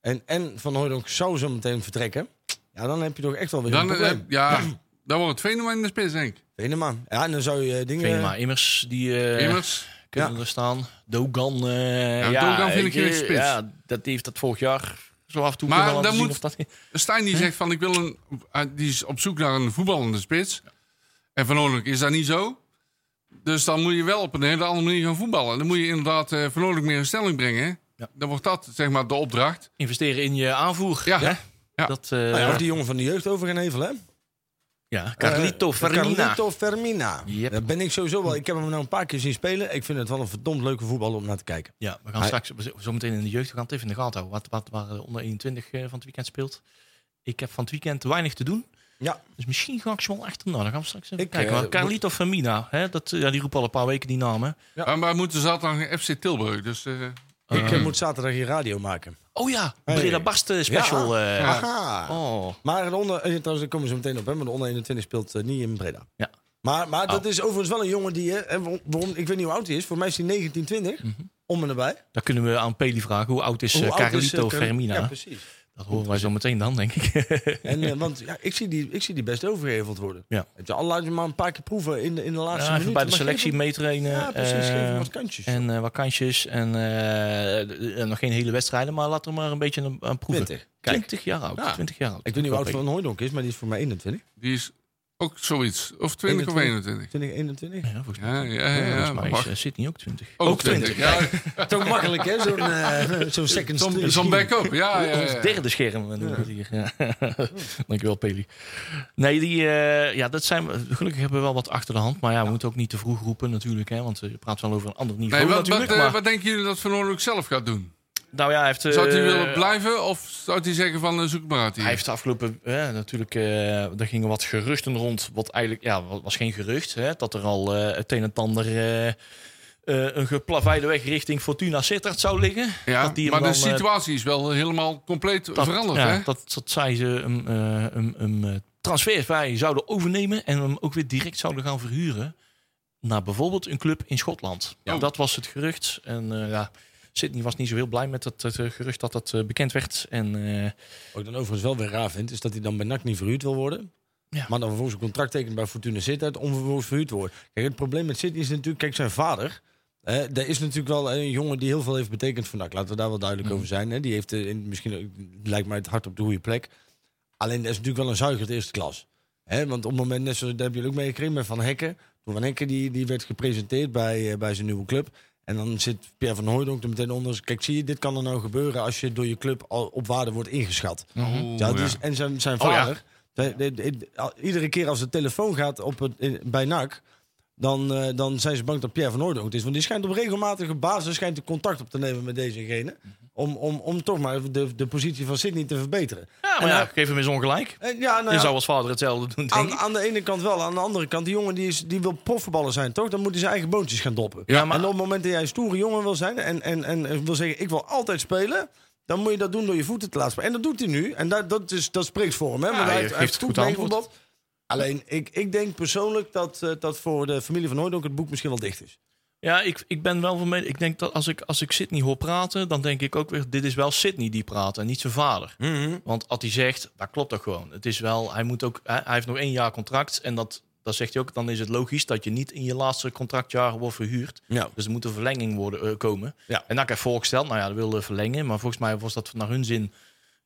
Speaker 4: En, en Van Hooydonk zou zo meteen vertrekken. Ja, dan heb je toch echt wel weer
Speaker 5: Dan,
Speaker 4: een probleem.
Speaker 5: ja, (clears throat) dan wordt het Venema in de spits, denk ik.
Speaker 4: Venema. Ja, en dan zou je eh, dingen...
Speaker 3: Venema Immers, die eh,
Speaker 5: Immers.
Speaker 3: kunnen
Speaker 4: Ja.
Speaker 3: er staan. Dogan, eh,
Speaker 5: Ja, Dogan vind ik geen spits.
Speaker 3: Ja, dat heeft dat vorig jaar zo af en toe
Speaker 5: Maar dan moet-
Speaker 3: dat...
Speaker 5: Stijn die zegt van, ik wil een... Die is op zoek naar een voetballende spits. En Van Oorlog is dat niet zo. Dus dan moet je wel op een hele andere manier gaan voetballen. Dan moet je inderdaad eh Van Oorlog meer in stelling brengen.
Speaker 3: Ja.
Speaker 5: Dan wordt dat, zeg maar, de opdracht.
Speaker 3: Investeren in je aanvoer.
Speaker 5: Ja.
Speaker 3: Dat, eh,
Speaker 4: Nou ja,
Speaker 3: ja,
Speaker 4: of die jongen van de jeugd over gaan hevelen, hè?
Speaker 3: Carlito
Speaker 4: Eh,
Speaker 3: Fermina.
Speaker 4: Carlito Fermina.
Speaker 3: Yep.
Speaker 4: Daar ben ik sowieso wel... Ik heb hem nou een paar keer zien spelen. Ik vind het wel een verdomd leuke voetbal om naar te kijken.
Speaker 3: Ja, we gaan
Speaker 4: Hij-
Speaker 3: straks we- zo meteen in de jeugd. We gaan het even in de gaten houden. Wat, wat waar de onder 21 eh, van het weekend speelt. Ik heb van het weekend weinig te doen.
Speaker 4: Ja.
Speaker 3: Dus misschien ga ik ze wel echt... Nou, dan gaan we straks even
Speaker 4: Ik,
Speaker 3: kijken.
Speaker 4: eh,
Speaker 3: Carlito Fermina, hè, dat, eh, ja, die roepen al een paar weken die namen.
Speaker 4: Ja.
Speaker 5: Maar wij moeten zaterdag naar FC Tilburg. Dus eh,
Speaker 4: Ik eh, moet zaterdag hier radio maken.
Speaker 3: Oh ja,
Speaker 4: Hey.
Speaker 3: Breda eh, special.
Speaker 4: Ja.
Speaker 3: eh.
Speaker 4: Aha.
Speaker 3: Oh.
Speaker 4: Maar de onder, trouwens, daar komen zo meteen op, hè, maar de onder 21 speelt niet in Breda.
Speaker 3: Ja.
Speaker 4: Maar, maar dat
Speaker 3: Oh.
Speaker 4: is overigens wel een jongen die, hè, waarom, ik weet niet hoe oud hij is, voor mij is hij 19, 20, om en nabij.
Speaker 3: Dan kunnen we aan Peli vragen. Hoe oud is
Speaker 4: Hoe oud is,
Speaker 3: Carlito
Speaker 4: Car-
Speaker 3: Fermina?
Speaker 4: Ja, precies.
Speaker 3: Dat horen wij zo meteen dan, denk ik.
Speaker 4: En, eh, (laughs) want ja, ik, zie die, ik zie die best overgeheveld worden.
Speaker 3: Ja.
Speaker 4: Weet je, al laat je maar een paar keer proeven in de, in de laatste
Speaker 3: Ja,
Speaker 4: minuut.
Speaker 3: bij de
Speaker 4: Maar
Speaker 3: selectie meetrainen.
Speaker 4: Ja, precies. geef hem
Speaker 3: eh,
Speaker 4: wat kantjes.
Speaker 3: en eh, wat kansjes. En nog geen hele wedstrijden, maar laat er maar een beetje aan, aan proeven.
Speaker 4: 20. Kijk.
Speaker 3: 20 jaar oud.
Speaker 4: Ja.
Speaker 3: 20 jaar oud.
Speaker 4: Ik weet niet hoe oud Van Hooydonk is, maar die is voor mij 21.
Speaker 5: Die is ook zoiets. Of 20 of 21.
Speaker 4: 20, 21.
Speaker 3: Ja, volgens mij.
Speaker 5: Ja, ja, ja. ja,
Speaker 3: volgens mij
Speaker 5: maar
Speaker 3: is eh, Sydney ook 20.
Speaker 5: ook 20. (laughs) Ja,
Speaker 4: Toch makkelijk, hè? Zo'n eh, zo'n second
Speaker 5: Zo'n zo'n backup. Ja, ja,
Speaker 3: Ons
Speaker 5: ja.
Speaker 3: derde scherm. eh, hier. Ja. (laughs) Dankjewel, Peli. Nee, die, eh, ja, dat zijn, we- gelukkig hebben we wel wat achter de hand. Maar ja, we moeten ook niet te vroeg roepen natuurlijk. Hè, want je praat wel over een ander niveau
Speaker 5: Nee, wat, wat,
Speaker 3: natuurlijk.
Speaker 5: eh,
Speaker 3: maar,
Speaker 5: wat denken jullie dat Van Oorlog zelf gaat doen?
Speaker 3: Nou ja, hij heeft... eh,
Speaker 5: Zou hij willen blijven of zou hij zeggen van eh, zoek maar uit hier?
Speaker 3: Hij heeft de afgelopen, eh, natuurlijk, eh er gingen wat geruchten rond. Wat eigenlijk, ja, was geen gerucht. Hè, dat er al eh, het een en ander eh, eh, een geplaveide weg richting Fortuna Sittard zou liggen.
Speaker 5: ja,
Speaker 3: dat die
Speaker 5: maar de
Speaker 3: dan, eh,
Speaker 5: situatie is wel helemaal compleet
Speaker 3: dat,
Speaker 5: veranderd.
Speaker 3: ja,
Speaker 5: hè?
Speaker 3: Dat, dat zij ze hem, eh, hem, hem eh, transfervrij zouden overnemen en hem ook weer direct zouden gaan verhuren naar bijvoorbeeld een club in Schotland.
Speaker 5: Ja.
Speaker 3: Dat was het gerucht. En eh, ja, Sydney was niet zo heel blij met het, het, eh, gerucht dat dat eh, bekend werd. En eh,
Speaker 4: Wat ik dan overigens wel weer raar vind, is dat hij dan bij NAC niet verhuurd wil worden.
Speaker 3: Ja.
Speaker 4: Maar dan vervolgens een contract tekent bij Fortuna Sittard om vervolgens verhuurd te worden. Kijk, het probleem met Sydney is natuurlijk, kijk, zijn vader. Hè, daar is natuurlijk wel een jongen die heel veel heeft betekend NAC. Laten we daar wel duidelijk over zijn. Hè. Die heeft in, misschien, lijkt mij het hart op de goede plek. Alleen dat is natuurlijk wel een zuiger de eerste klas. Hè, want op het moment, net zoals, dat heb je ook meegekregen met Van Hekken. Toen Van Hekken die, die werd gepresenteerd bij, bij zijn nieuwe club. En dan zit Pierre van Hooydonk er meteen onder. Kijk, zie je, dit kan er nou gebeuren als je door je club al op waarde wordt ingeschat.
Speaker 5: Oeh,
Speaker 4: Ja,
Speaker 5: ja.
Speaker 4: en zijn, zijn
Speaker 3: Oh, ja.
Speaker 4: vader. de- de- de- al- iedere keer als de telefoon gaat op het, in- bij NAC. Dan, eh, dan zijn ze bang dat Pierre van Hooydonk is. Want die schijnt op regelmatige basis schijnt hij contact op te nemen met dezegene. Om, om, om toch maar de, de positie van Sydney te verbeteren.
Speaker 3: ja, maar
Speaker 4: En
Speaker 3: ja, geef hem eens ongelijk.
Speaker 4: En ja, nou
Speaker 3: Je
Speaker 4: ja,
Speaker 3: zou als vader hetzelfde doen,
Speaker 4: aan, aan de ene kant wel. Aan de andere kant, die jongen die, is, die wil profvoetballer zijn, toch? Dan moet hij zijn eigen boontjes gaan doppen.
Speaker 3: Ja, maar-
Speaker 4: En op het moment dat jij een stoere jongen wil zijn en, en, en wil zeggen, ik wil altijd spelen... Dan moet je dat doen door je voeten te laten spelen. En dat doet hij nu. En dat, dat, is, dat spreekt voor hem. Hè? Want hij,
Speaker 3: geeft
Speaker 4: hij heeft
Speaker 3: het
Speaker 4: goed
Speaker 3: antwoord.
Speaker 4: Alleen, ik, ik denk persoonlijk dat, eh, dat voor de familie van Hooydonk het boek misschien wel dicht is.
Speaker 3: Ja, ik, ik ben wel van mening. Ik denk dat als ik, als ik Sydney hoor praten, dan denk ik ook weer: dit is wel Sydney die praat en niet zijn vader. Want als hij zegt, dat klopt toch gewoon. Het is wel, hij moet ook, hij hij heeft nog één jaar contract en dat, dat zegt hij ook. Dan is het logisch dat je niet in je laatste contractjaar wordt verhuurd.
Speaker 4: Ja.
Speaker 3: Dus er moet een verlenging worden eh, komen.
Speaker 4: Ja.
Speaker 3: En dat heb ik voorgesteld, nou ja, dat wilde verlengen, maar volgens mij was dat naar hun zin.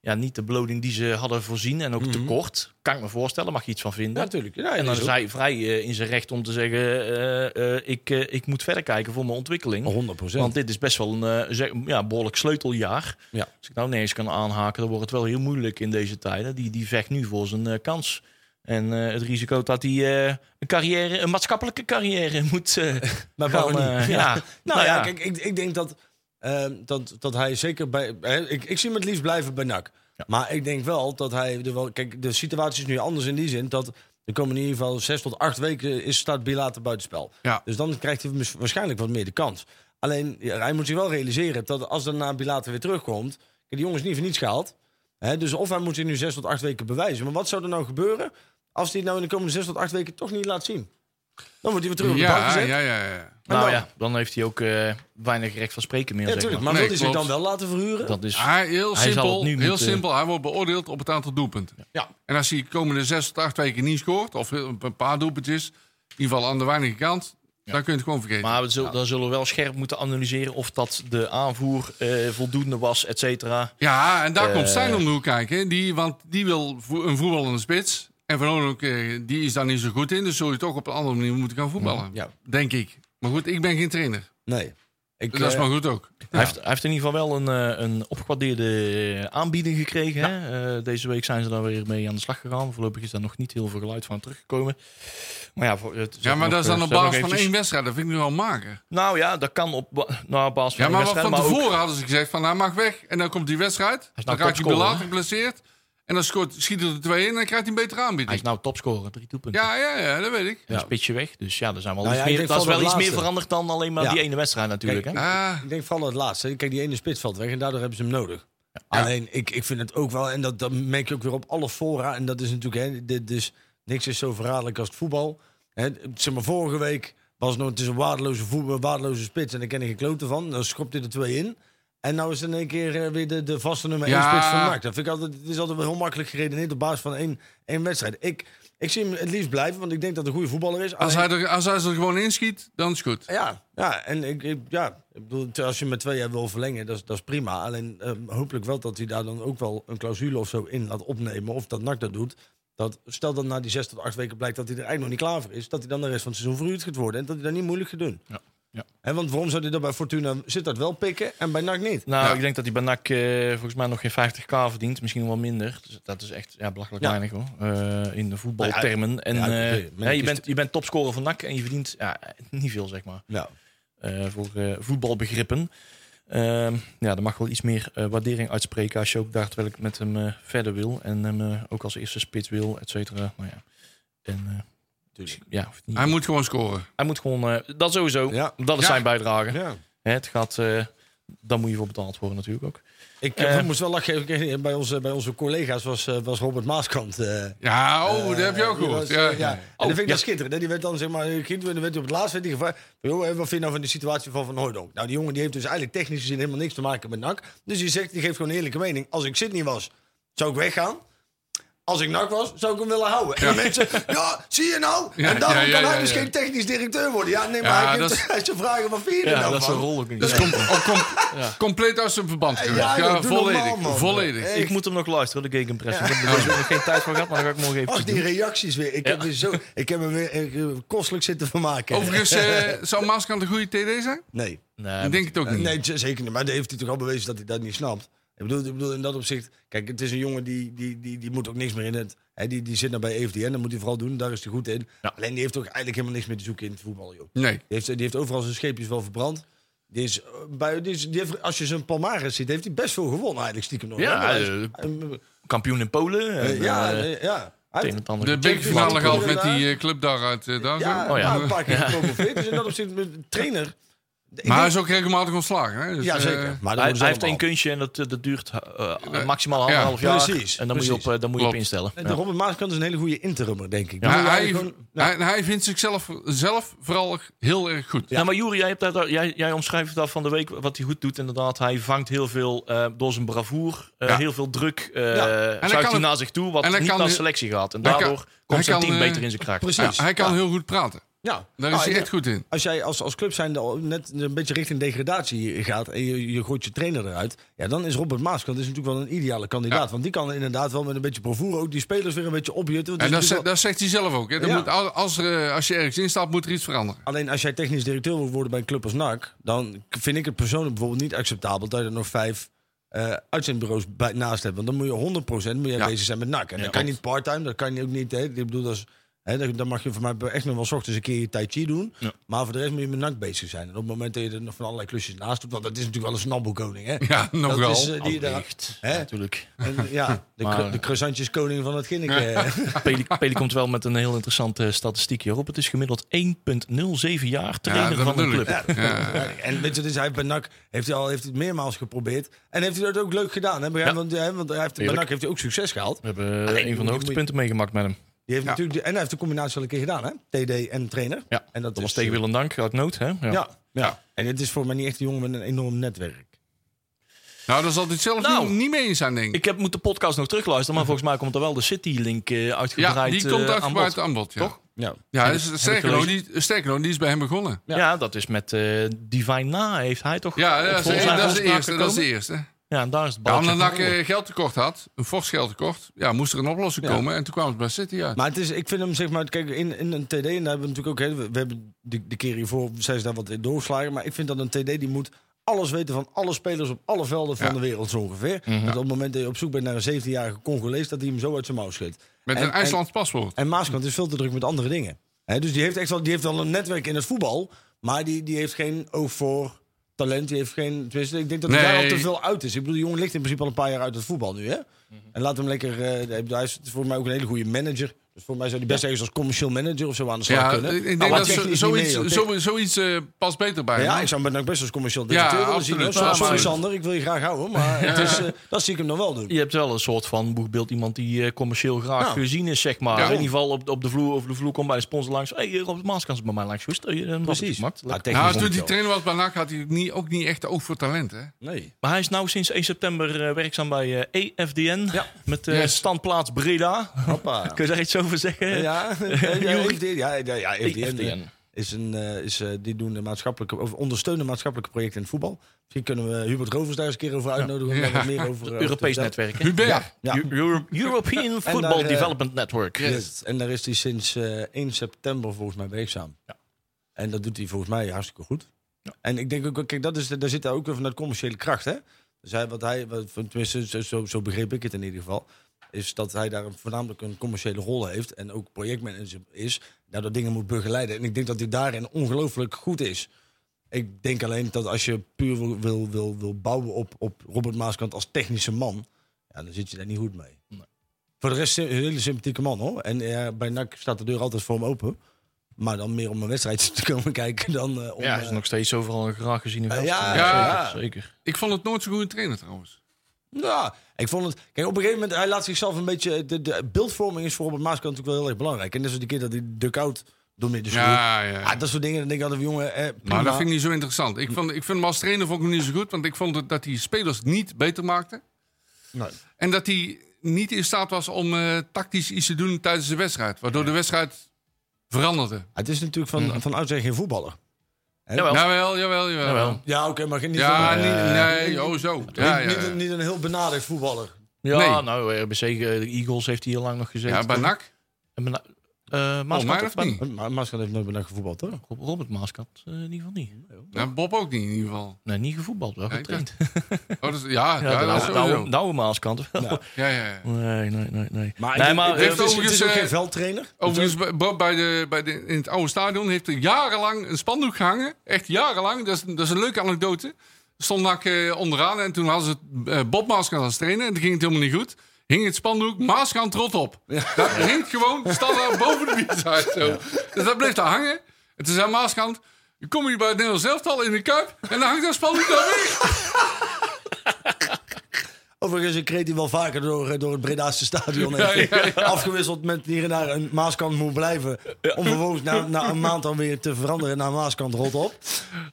Speaker 3: Ja, niet de beloning die ze hadden voorzien en ook te kort. Kan ik me voorstellen, mag je iets van vinden.
Speaker 4: natuurlijk. Ja,
Speaker 3: En dan
Speaker 4: is
Speaker 3: hij vrij eh, in zijn recht om te zeggen: eh, eh, ik, ik moet verder kijken voor mijn ontwikkeling.
Speaker 4: 100%
Speaker 3: Want dit is best wel een zeg- ja, behoorlijk sleuteljaar.
Speaker 4: Ja.
Speaker 3: Als ik nou nergens kan aanhaken, dan wordt het wel heel moeilijk in deze tijden. Die, die vecht nu voor zijn kans. En het risico dat hij een carrière, een maatschappelijke carrière (laughs) moet (laughs)
Speaker 4: Maar
Speaker 3: gaan.
Speaker 4: niet? (laughs)
Speaker 3: ja.
Speaker 4: Nou ja, kijk, ik, ik denk dat, eh, dat, dat hij zeker bij. hè, ik, ik zie hem het liefst blijven bij NAC. Maar ik denk wel dat hij. Wel, kijk, de situatie is nu anders in die zin dat. Er komen in ieder geval zes tot acht weken is staat Bilater buitenspel.
Speaker 5: Ja.
Speaker 4: Dus dan krijgt hij waarschijnlijk wat meer de kans. Alleen, hij moet zich wel realiseren dat als daarna Bilater weer terugkomt... Die jongen is niet voor niets gehaald. Hè, dus of hij moet zich nu zes tot acht weken bewijzen. Maar wat zou er nou gebeuren als hij het nou in de komende zes tot acht weken toch niet laat zien? Dan wordt hij weer terug op de bank
Speaker 5: Ja,
Speaker 4: gezet.
Speaker 5: ja, ja, ja.
Speaker 3: Nou
Speaker 4: dan?
Speaker 3: ja, dan heeft hij ook eh, weinig recht van spreken meer.
Speaker 4: Ja,
Speaker 3: zeg maar.
Speaker 4: Maar
Speaker 5: Nee,
Speaker 4: wil hij zich dan wel laten verhuren?
Speaker 3: Dat is,
Speaker 5: Hij, heel
Speaker 3: Hij zal
Speaker 5: simpel, heel simpel. Hij wordt beoordeeld op het aantal doelpunten.
Speaker 4: Ja.
Speaker 5: En als hij de komende zes tot acht weken niet scoort, of een paar doelpuntjes, in ieder geval aan de weinige kant, dan kun je het gewoon vergeten.
Speaker 3: maar we zullen, dan zullen we wel scherp moeten analyseren of dat de aanvoer eh, voldoende was, et cetera.
Speaker 5: ja, en daar
Speaker 3: Eh.
Speaker 5: komt Stijn om de hoek kijken. Die, want die wil vo- een voetballende spits. En Van Oorlog, eh, die is daar niet zo goed in. Dus zul je toch op een andere manier moeten gaan voetballen.
Speaker 4: Ja.
Speaker 5: Denk ik. Maar goed, ik ben geen trainer.
Speaker 4: Nee. Ik,
Speaker 5: Dat is
Speaker 4: eh,
Speaker 5: maar goed ook.
Speaker 3: Hij, heeft, hij heeft in ieder geval wel een, eh, een opgewaardeerde aanbieding gekregen. Hè? Eh, deze week zijn ze daar weer mee aan de slag gegaan. Voorlopig is daar nog niet heel veel geluid van teruggekomen. Maar ja, voor, het,
Speaker 5: Ja, maar dat is dan op basis van één wedstrijd. Dat vind ik nu al mager.
Speaker 3: Nou ja, dat kan op, nou, op basis van
Speaker 5: Ja,
Speaker 3: één
Speaker 5: maar
Speaker 3: wedstrijd.
Speaker 5: van
Speaker 3: maar ook-
Speaker 5: tevoren hadden ze gezegd van hij mag weg. En dan komt die wedstrijd. Dan
Speaker 3: nou
Speaker 5: raakt hij later geblesseerd. En dan scoort, schiet hij er twee in en dan krijgt hij een betere
Speaker 3: Hij
Speaker 5: aanbieding.
Speaker 3: is nou topscorer, drie toepunten.
Speaker 5: Ja, ja, ja, dat weet ik.
Speaker 3: Een spitsje weg. Dus ja, er zijn wel
Speaker 4: Nou
Speaker 3: iets
Speaker 4: ja,
Speaker 3: meer, dat is wel iets meer veranderd dan alleen maar
Speaker 4: Ja.
Speaker 3: die ene wedstrijd natuurlijk. Hè?
Speaker 5: Ah,
Speaker 4: Ik denk vooral het laatste. Kijk, die ene spits valt weg en daardoor hebben ze hem nodig. Alleen, ik, ik vind het ook wel, en dat, dat merk je ook weer op alle fora. En dat is natuurlijk, hè, dit, dus niks is zo verraderlijk als het voetbal. Hè, zeg maar, vorige week was het nog, het is een waardeloze voetbal, waardeloze spits. En daar ken ik geen kloten van. Dan schopt hij er twee in. En nou is in één keer eh, weer de, de vaste nummer
Speaker 5: Ja.
Speaker 4: 1 spits van NAC. Dat vind ik altijd, het is altijd wel heel makkelijk geredeneerd op basis van één, één wedstrijd. Ik, ik zie hem het liefst blijven, want ik denk dat hij een goede voetballer is.
Speaker 5: Als
Speaker 4: Alleen-
Speaker 5: hij, er, als hij er gewoon inschiet, dan is het goed.
Speaker 4: Ja, ja, en ik, ik, ja, ik bedoel, als je met twee jaar wil verlengen, dat is, dat is prima. Alleen eh, hopelijk wel dat hij daar dan ook wel een clausule of zo in laat opnemen. Of dat NAC dat doet. Dat, stel dat na die zes tot acht weken blijkt dat hij er eigenlijk nog niet klaar voor is. Dat hij dan de rest van het seizoen verhuurd gaat worden. En dat hij dat niet moeilijk gaat doen.
Speaker 3: Ja, ja.
Speaker 4: En want waarom zou hij dat bij Fortuna zit dat wel pikken en bij NAC niet?
Speaker 3: Nou,
Speaker 5: Ja.
Speaker 3: ik denk dat hij bij NAC eh, volgens mij nog geen 50k verdient. Misschien wel minder. Dus dat is echt ja, belachelijk
Speaker 4: Ja.
Speaker 3: weinig hoor. Eh, in de voetbaltermen. En
Speaker 4: ja,
Speaker 3: eh, je, bent, je bent topscorer van NAC en je verdient ja, niet veel, zeg maar.
Speaker 4: Ja.
Speaker 3: eh, voor eh, voetbalbegrippen. Ehm, ja, er mag wel iets meer waardering uitspreken als je ook daadwerkelijk met hem verder wil. En hem ook als eerste spits wil, et cetera. Nou ja. En, ja, niet-
Speaker 5: Hij moet gewoon scoren.
Speaker 3: hij moet gewoon, eh, dat sowieso,
Speaker 4: Ja.
Speaker 3: dat is
Speaker 5: Ja.
Speaker 3: zijn bijdrage.
Speaker 4: ja.
Speaker 3: Hè, het gaat, eh dan moet je voor betaald worden natuurlijk ook.
Speaker 4: Ik
Speaker 3: eh,
Speaker 4: moest wel lachen. Bij onze, bij onze collega's was, was Robert Maaskant. eh,
Speaker 5: Ja, oh, dat heb je ook gehoord.
Speaker 4: was,
Speaker 5: Ja.
Speaker 4: ja. En
Speaker 3: Oh,
Speaker 4: dat vind ik
Speaker 3: ja.
Speaker 4: dan schitterend. hè. Die werd dan zeg maar, kind, dan werd op het laatst werd gevraagd. Joh, wat vind je nou van de situatie van Van Hooydonk? Nou, die jongen die heeft dus eigenlijk technisch gezien helemaal niks te maken met NAC. Dus die zegt, die geeft gewoon een eerlijke mening. Als ik Sydney was, zou ik weggaan. Als ik NAC was, zou ik hem willen houden. En de mensen, ja, zie je nou?
Speaker 5: Ja,
Speaker 4: en daarom
Speaker 5: ja, ja,
Speaker 4: kan hij
Speaker 5: ja,
Speaker 4: dus
Speaker 5: ja.
Speaker 4: geen technisch directeur worden. Ja, nee, maar
Speaker 5: Ja,
Speaker 4: hij, ze vragen, wat vind je
Speaker 3: Ja,
Speaker 4: nou
Speaker 3: dat is een rol ook niet.
Speaker 5: Com- com- compleet uit zijn verband.
Speaker 4: Ja,
Speaker 5: volledig.
Speaker 4: normaal,
Speaker 5: volledig.
Speaker 3: Ik moet hem nog luisteren, de gegenpressing. Ik heb er dus nog geen tijd voor gehad, maar dan ga ik morgen even
Speaker 4: Ach, die
Speaker 3: doen.
Speaker 4: reacties weer. Ik, heb, weer zo, ik heb hem weer eh, kostelijk zitten vermaken.
Speaker 5: Overigens, eh, (laughs) zou Maaskant een goede TD zijn?
Speaker 4: Nee.
Speaker 3: Nee,
Speaker 5: Ik denk het ook niet.
Speaker 4: Nee, zeker niet. Maar heeft hij toch al bewezen dat hij dat niet snapt. Ik bedoel, ik bedoel in dat opzicht... Kijk, het is een jongen die, die, die, die moet ook niks meer in het... Hè, die, die zit nou bij EFDN, dat moet hij vooral doen. Daar is hij goed in.
Speaker 3: Ja.
Speaker 4: Alleen die heeft toch eigenlijk helemaal niks meer te zoeken in het voetbal, joh.
Speaker 5: Nee.
Speaker 4: Die heeft, die heeft overal zijn scheepjes wel verbrand. Die is, eh, bij, die is, die heeft, als je zijn palmares ziet, heeft hij best veel gewonnen eigenlijk stiekem nog.
Speaker 3: Ja,
Speaker 4: is-
Speaker 3: eh, Kampioen in Polen.
Speaker 4: eh,
Speaker 3: en,
Speaker 4: ja, ja.
Speaker 5: De
Speaker 4: Wat
Speaker 5: gehaald
Speaker 4: gebeurde
Speaker 5: met die club daar uit daar
Speaker 4: ja,
Speaker 5: zo.
Speaker 3: Oh, ja.
Speaker 4: nou, een paar keer gepromoveerd. Dus in dat opzicht, met trainer... Ik
Speaker 5: Maar hij is ook regelmatig ontslagen. Hè? Dus,
Speaker 4: ja,
Speaker 5: eh,
Speaker 4: zeker. Maar
Speaker 3: Hij, heeft één kunstje en dat, eh, dat duurt eh, maximaal
Speaker 5: Ja,
Speaker 3: anderhalf jaar.
Speaker 4: precies,
Speaker 3: En dan moet je op, dan moet je op instellen.
Speaker 4: En de Robert Maaskant is een hele goede interimmer, denk ik.
Speaker 5: Ja, hij,
Speaker 4: gewoon-
Speaker 5: hij, hij vindt zichzelf zelf vooral heel erg goed.
Speaker 3: Ja, maar Juri, jij, hebt dat, jij, jij omschrijft dat van de week wat hij goed doet. Inderdaad, hij vangt heel veel eh, door zijn bravoer, eh,
Speaker 5: Ja.
Speaker 3: heel veel druk. eh zuigt hij
Speaker 5: het-
Speaker 3: naar zich toe, wat niet naar selectie gaat. En daardoor komt zijn team beter in zijn kracht.
Speaker 4: Precies.
Speaker 5: Ja, hij kan heel goed praten.
Speaker 4: Ja,
Speaker 5: Daar
Speaker 4: Nou,
Speaker 5: is hij
Speaker 4: en-
Speaker 5: echt goed in.
Speaker 4: Als jij als, als club zijn net een beetje richting degradatie gaat en je, je gooit je trainer eruit, ja, dan is Robert Maaskant is natuurlijk wel een ideale kandidaat.
Speaker 5: Ja.
Speaker 4: Want die kan inderdaad wel met een beetje bravoure ook die spelers weer een beetje opjutten.
Speaker 5: En dat, zegt hij zelf ook. Hè.
Speaker 4: Ja.
Speaker 5: moet, al- als, er, eh, als je ergens instapt, moet er iets veranderen.
Speaker 4: Alleen als jij technisch directeur wil worden bij een club als NAC, dan vind ik het persoonlijk bijvoorbeeld niet acceptabel dat je er nog vijf eh, uitzendbureaus bij, naast hebt. Want dan moet je 100% moet je
Speaker 5: Ja.
Speaker 4: bezig zijn met NAC. En
Speaker 3: Ja,
Speaker 4: dat kan je niet part-time, dat kan je ook niet. Hè. Ik bedoel, dat is, hè, dan- mag je voor mij echt nog wel 's ochtends een keer je tai chi doen.
Speaker 3: Ja.
Speaker 4: Maar voor de rest moet je met NAC bezig zijn. En op het moment dat je er nog van allerlei klusjes naast doet, want dat is natuurlijk wel een snabbelkoning. Hè?
Speaker 5: Ja, nog
Speaker 4: Dat
Speaker 5: wel.
Speaker 4: is, eh, die daar,
Speaker 3: Allicht,
Speaker 4: hè?
Speaker 3: natuurlijk.
Speaker 4: En, ja, (laughs) de,
Speaker 3: Maar-
Speaker 4: cru- de croissantjes koning van het Ginneke. (laughs) (laughs)
Speaker 3: Peli, Peli komt wel met een heel interessante statistiek hierop. Het is gemiddeld 1,07 jaar trainer
Speaker 5: Ja,
Speaker 3: van een
Speaker 5: ik.
Speaker 3: club.
Speaker 5: Ja.
Speaker 4: En weet je, dus hij heeft bij NAC heeft hij al heeft hij het meermaals geprobeerd. En heeft hij dat ook leuk gedaan. Hè? Begrijp?
Speaker 3: Ja.
Speaker 4: Want, hè, want hij heeft, bij. NAC heeft hij ook succes gehaald.
Speaker 3: We hebben
Speaker 4: Alleen,
Speaker 3: een van de
Speaker 4: je-
Speaker 3: hoogtepunten meegemaakt met hem.
Speaker 4: Die heeft
Speaker 5: Ja.
Speaker 4: natuurlijk, en hij heeft de combinatie al een keer gedaan. Hè? TD en trainer.
Speaker 3: Ja,
Speaker 4: En
Speaker 3: dat,
Speaker 4: is,
Speaker 3: was tegen
Speaker 4: eh,
Speaker 3: Willem Dank uit nood. Hè? Ja.
Speaker 4: Ja, ja. En het is voor mij niet echt een jongen met een enorm netwerk.
Speaker 5: Nou, daar zal hij het zelf
Speaker 3: Nou.
Speaker 5: niet, niet mee eens zijn, denk ik.
Speaker 3: Ik heb, moet de podcast nog terugluisteren, maar volgens mij komt er wel de City-link eh,
Speaker 5: Ja,
Speaker 3: uitgebreid
Speaker 5: die komt
Speaker 3: eh, aan
Speaker 5: uitgebreid
Speaker 3: bod.
Speaker 5: aan bod. Ja,
Speaker 3: Toch?
Speaker 4: Ja.
Speaker 5: ja
Speaker 3: Heb
Speaker 5: dus, sterker, nog, die, sterker nog, die is bij hem begonnen.
Speaker 3: Ja. dat is met eh Divine Na heeft hij toch
Speaker 5: Ja, dat is, dat is de eerste. Dat is de eerste.
Speaker 3: Ja, en daar is het
Speaker 5: Ja, omdat eh, geldtekort had, een fors geldtekort, ja, moest er een oplossing
Speaker 4: Ja.
Speaker 5: komen. En toen kwam het bij City uit.
Speaker 4: Maar het is, ik vind hem, zeg maar, kijk, in, in een TD, en daar hebben we natuurlijk ook, hè, we, we hebben de, de keer hiervoor, zijn ze daar wat in doorgeslagen. Maar ik vind dat een TD die moet alles weten van alle spelers op alle velden van
Speaker 5: Ja.
Speaker 4: de wereld zo ongeveer.
Speaker 3: Mhm.
Speaker 4: Dat op het moment dat je op zoek bent naar een 17-jarige Congolees, dat hij hem zo uit zijn mouw schudt.
Speaker 5: Met
Speaker 4: en-
Speaker 5: een IJslands paspoort.
Speaker 4: En Maaskant is veel te druk met andere dingen. Hè, dus die heeft echt wel, die heeft wel een netwerk in het voetbal, maar die, die heeft geen oog voor talent. Die heeft geen, tenminste, ik denk dat hij
Speaker 5: Nee.
Speaker 4: daar al te veel uit is. Ik bedoel, die jongen ligt in principe al een paar jaar uit het voetbal nu. Hè? En laat hem lekker, eh, hij is voor mij ook een hele goede manager. Dus voor mij zou die best ergens als commercieel manager of zo aan de slag
Speaker 5: Ja,
Speaker 4: kunnen.
Speaker 5: ik denk
Speaker 4: Nou,
Speaker 5: dat
Speaker 4: wat technisch
Speaker 5: zo-
Speaker 4: niet
Speaker 5: zoiets,
Speaker 4: mee,
Speaker 5: zo- zoiets eh, past beter bij
Speaker 4: Ja, ik zou hem best als commercieel
Speaker 5: Ja,
Speaker 4: directeur willen zien.
Speaker 5: absoluut.
Speaker 4: hoor.
Speaker 5: Ja,
Speaker 4: Sorry
Speaker 5: maar-
Speaker 4: Sander, ik wil je graag houden. Maar (laughs) het is, eh, dat zie ik hem nog wel doen.
Speaker 3: Je hebt wel een soort van boegbeeld. Iemand die eh, commercieel graag
Speaker 4: Nou.
Speaker 3: gezien is, zeg maar.
Speaker 5: Ja.
Speaker 3: In ieder geval op, op de vloer, over de vloer komt bij de sponsor langs. Hé, hey, Robert Maaskant is bij mij langs het
Speaker 4: Precies. Ja, technisch
Speaker 5: Nou, toen
Speaker 4: wel.
Speaker 5: trainer was bij NAC had hij niet, ook niet echt oog voor talent. Hè?
Speaker 4: Nee.
Speaker 3: Maar hij is nou sinds 1 september eh, werkzaam bij EFDN.
Speaker 4: Ja.
Speaker 3: Met eh,
Speaker 5: Yes.
Speaker 3: standplaats Breda.
Speaker 4: Hoppa. (laughs)
Speaker 3: Kun je daar iets over zeggen?
Speaker 4: Ja, ja, ja, FDN, ja, ja, ja, FDN, is een, eh, is, eh, die doen de maatschappelijke, of ondersteunen maatschappelijke projecten in het voetbal. Misschien kunnen we Hubert Rovers daar eens een keer over uitnodigen. Om daar
Speaker 5: Ja.
Speaker 4: wat meer over, eh,
Speaker 3: Europees netwerk.
Speaker 5: Hubert.
Speaker 4: Ja, ja.
Speaker 3: Eu- Euro- European (laughs) Football
Speaker 4: daar,
Speaker 3: Development Network.
Speaker 4: Yes. En daar is hij sinds eh 1 september volgens mij werkzaam.
Speaker 3: Ja.
Speaker 4: En dat doet hij volgens mij hartstikke goed. En ik denk ook, kijk, dat is, daar zit daar ook weer vanuit commerciële kracht. Hè? Dus hij, wat hij, wat, tenminste, zo, zo begreep ik het in ieder geval. Is dat hij daar een- voornamelijk een commerciële rol heeft. En ook projectmanager is. Daardoor dingen moet begeleiden. En ik denk dat hij daarin ongelooflijk goed is. Ik denk alleen dat als je puur wil, wil, wil, wil bouwen op, op Robert Maaskant als technische man. Ja, dan zit je daar niet goed mee.
Speaker 3: Nee.
Speaker 4: Voor de rest een hele sympathieke man hoor. En ja, bij NAC staat de deur altijd voor hem open. Maar dan meer om een wedstrijd (laughs) te komen kijken dan eh, om...
Speaker 3: Ja, hij is
Speaker 4: eh,
Speaker 3: nog steeds overal graag gezien in
Speaker 4: Ja,
Speaker 3: Velsen.
Speaker 5: ja.
Speaker 3: zeker, zeker.
Speaker 5: Ik vond het nooit zo'n goede trainer trouwens.
Speaker 4: Ja, ik vond het... Kijk, op een gegeven moment, hij laat zichzelf een beetje... De, de beeldvorming is voor Robert Maaskant natuurlijk wel heel erg belangrijk. En net zoals die keer dat hij duck-out door midden sloeg.
Speaker 5: Ja, ja.
Speaker 4: Ah, dat soort dingen, dan denk ik altijd, jongen, eh.
Speaker 5: Maar dat vind ik niet zo interessant. Ik, vond, ik vind hem als trainer vond ik hem niet zo goed. Want ik vond het, dat hij spelers niet beter maakte.
Speaker 4: Nee.
Speaker 5: En dat hij niet in staat was om eh, tactisch iets te doen tijdens de wedstrijd. Waardoor de wedstrijd veranderde.
Speaker 4: Het is natuurlijk van, van oudsher geen voetballer.
Speaker 3: Jawel.
Speaker 5: Jawel, jawel, jawel.
Speaker 3: Jawel.
Speaker 4: Ja, oké, maar geen niet,
Speaker 5: Ja,
Speaker 4: van-
Speaker 5: niet, nee, oh zo. Ja, ja,
Speaker 4: niet,
Speaker 5: ja.
Speaker 4: Niet, niet een heel benadigd voetballer.
Speaker 3: Ja,
Speaker 5: Nee.
Speaker 3: nou, RBC, eh, de Eagles heeft hij heel lang nog gezeten.
Speaker 5: Ja, bij NAC.
Speaker 3: Na- eh,
Speaker 5: mij
Speaker 3: Maaskant
Speaker 5: of
Speaker 3: bij-
Speaker 5: niet?
Speaker 4: Maar Maaskant heeft nooit benadigd gevoetbald, hoor.
Speaker 3: Rob- Robert Maaskant eh, in ieder geval niet.
Speaker 5: Ja, Bob ook niet in ieder geval.
Speaker 3: Nee, niet gevoetbald, wel
Speaker 5: Ja, ik
Speaker 3: getraind.
Speaker 5: Oh, dat is, ja, (laughs) ja,
Speaker 3: Ja,
Speaker 5: dat
Speaker 3: de oude Maaskant wel.
Speaker 4: Ja.
Speaker 5: Ja, ja, ja.
Speaker 3: Nee, nee, nee. nee.
Speaker 4: Maar,
Speaker 3: nee,
Speaker 4: ik-
Speaker 3: maar
Speaker 4: ik-
Speaker 3: eh,
Speaker 4: het, is, het is
Speaker 5: overigens,
Speaker 4: ook
Speaker 5: eh,
Speaker 4: geen veldtrainer.
Speaker 5: Overigens, bij- Bob bij de, bij de, in het oude stadion heeft er jarenlang een spandoek gehangen. Echt jarenlang. Dat is, dat is een leuke anekdote. Er stond eh, onderaan en toen hadden ze Bob Maaskant als trainer. En toen ging het helemaal niet goed. Hing het spandoek Maaskant trot op. Dat hing gewoon standaard boven de bierzijde. Zo. Dus dat bleef daar hangen. En toen zei Maaskant... Je kom hier bij het Nederlands elftal in de Kuip en dan hangt dat spandoek daar weg. (laughs)
Speaker 4: Overigens, ik kreeg hij wel vaker door, eh, door het Bredaanse stadion. (laughs)
Speaker 5: Ja, ja, (laughs) ja.
Speaker 4: Afgewisseld met hier en daar een Maaskant moet blijven. Om vervolgens na, na een maand dan weer te veranderen naar Maaskant rot op.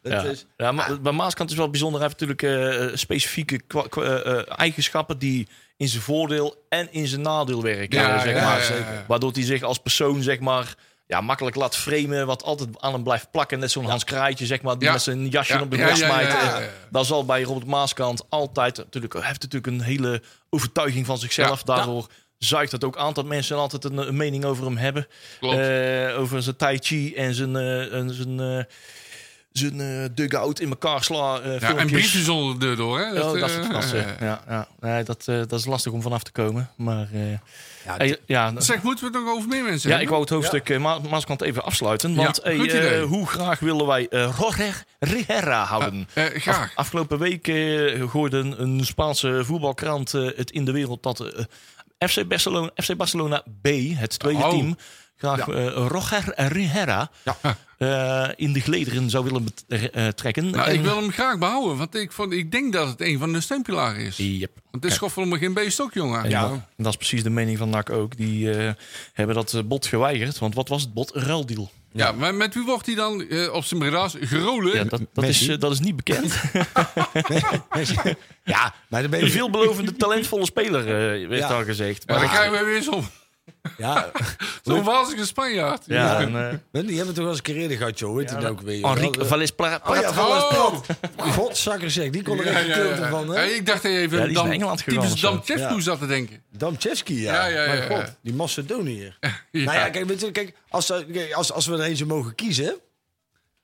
Speaker 4: Dat
Speaker 3: Ja,
Speaker 4: is,
Speaker 3: ja maar bij Maaskant is wel bijzonder. Hij heeft natuurlijk eh, specifieke eh, eh, eigenschappen die in zijn voordeel en in zijn nadeel werken.
Speaker 5: Ja,
Speaker 3: zeg
Speaker 5: ja,
Speaker 3: maar.
Speaker 5: ja, ja.
Speaker 3: Waardoor hij zich als persoon zeg maar, ja, makkelijk laat framen. Wat altijd aan hem blijft plakken. Net zo'n Hans Kraaitje zeg maar, die
Speaker 5: Ja.
Speaker 3: met zijn jasje
Speaker 5: Ja,
Speaker 3: op de
Speaker 5: ja,
Speaker 3: smijt. Eh. Dat zal bij Robert Maaskant altijd... Natuurlijk, hij heeft natuurlijk een hele overtuiging van zichzelf. Daardoor zuigt het ook aan dat mensen altijd een, een mening over hem hebben. Eh, over zijn tai chi en zijn, eh, en zijn, zijn eh, dugout in elkaar slaan. eh,
Speaker 5: Ja, en briefjes onder de deur door. Hè?
Speaker 3: Oh, dat
Speaker 5: eh,
Speaker 3: soort gasten. Ja, ja. Nee, dat, eh, dat is lastig om vanaf te komen. Maar eh,
Speaker 4: ja,
Speaker 3: hey, ja,
Speaker 5: Zeg, moeten we het nog over meer mensen
Speaker 3: ja, ik wou het hoofdstuk eh, Ma Maaskant even afsluiten.
Speaker 5: Ja,
Speaker 3: Want hey, eh, hoe graag willen wij uh, Roger Rihera houden?
Speaker 5: Eh, graag.
Speaker 3: Af- afgelopen week eh, gooide een, een Spaanse voetbalkrant eh, het in de wereld dat eh, FC, Barcelona, FC Barcelona B, het tweede
Speaker 5: Oh.
Speaker 3: team, graag eh, Roger Rihera eh, in de gelederen zou willen eh, trekken.
Speaker 5: Nou,
Speaker 3: En-
Speaker 5: ik wil hem graag behouden, want ik, vond, ik denk dat het een van de steunpilaren is.
Speaker 3: Yep.
Speaker 5: Want het is gewoon voor me geen beestok, jongen.
Speaker 3: En
Speaker 4: Ja.
Speaker 3: dat, dat is precies de mening van NAC ook. Die eh, hebben dat bod geweigerd. Want wat was het bod? Een ruildeal.
Speaker 5: Ja, maar met wie wordt hij dan eh, op zijn Breda's gerolen?
Speaker 3: Ja, dat, dat, is, dat is niet bekend. (laughs)
Speaker 4: ja, maar dan ben
Speaker 3: Een
Speaker 4: je...
Speaker 3: veelbelovende, talentvolle speler, eh, werd
Speaker 4: Ja.
Speaker 3: al gezegd.
Speaker 5: Ja,
Speaker 3: Maar
Speaker 5: dan krijgen we weer zo'n
Speaker 4: Ja, (laughs)
Speaker 5: zo'n wazige Spanjaard.
Speaker 3: ja, en, eh,
Speaker 4: die hebben toch wel eens een keer eerder gehad, joh. Weet je nou ook weer?
Speaker 3: Enrique
Speaker 4: Ja,
Speaker 3: Valles Pla-
Speaker 4: Oh ja, Valles
Speaker 5: Oh.
Speaker 4: Godzakker zeg, die kon er
Speaker 5: Ja,
Speaker 4: echt
Speaker 5: ja, ja.
Speaker 4: van,
Speaker 5: Ja,
Speaker 4: hè?
Speaker 5: ik dacht even
Speaker 3: Ja, die is
Speaker 5: dan
Speaker 3: naar Engeland gegaan
Speaker 5: typisch
Speaker 4: Ja.
Speaker 5: zat te denken.
Speaker 4: Damchevski, ja.
Speaker 5: Ja, ja, ja,
Speaker 4: Mijn
Speaker 5: ja.
Speaker 4: god, die Macedoniër. (laughs)
Speaker 5: Ja.
Speaker 4: Nou ja, kijk, weet je, kijk als, als, als we er eentje mogen kiezen,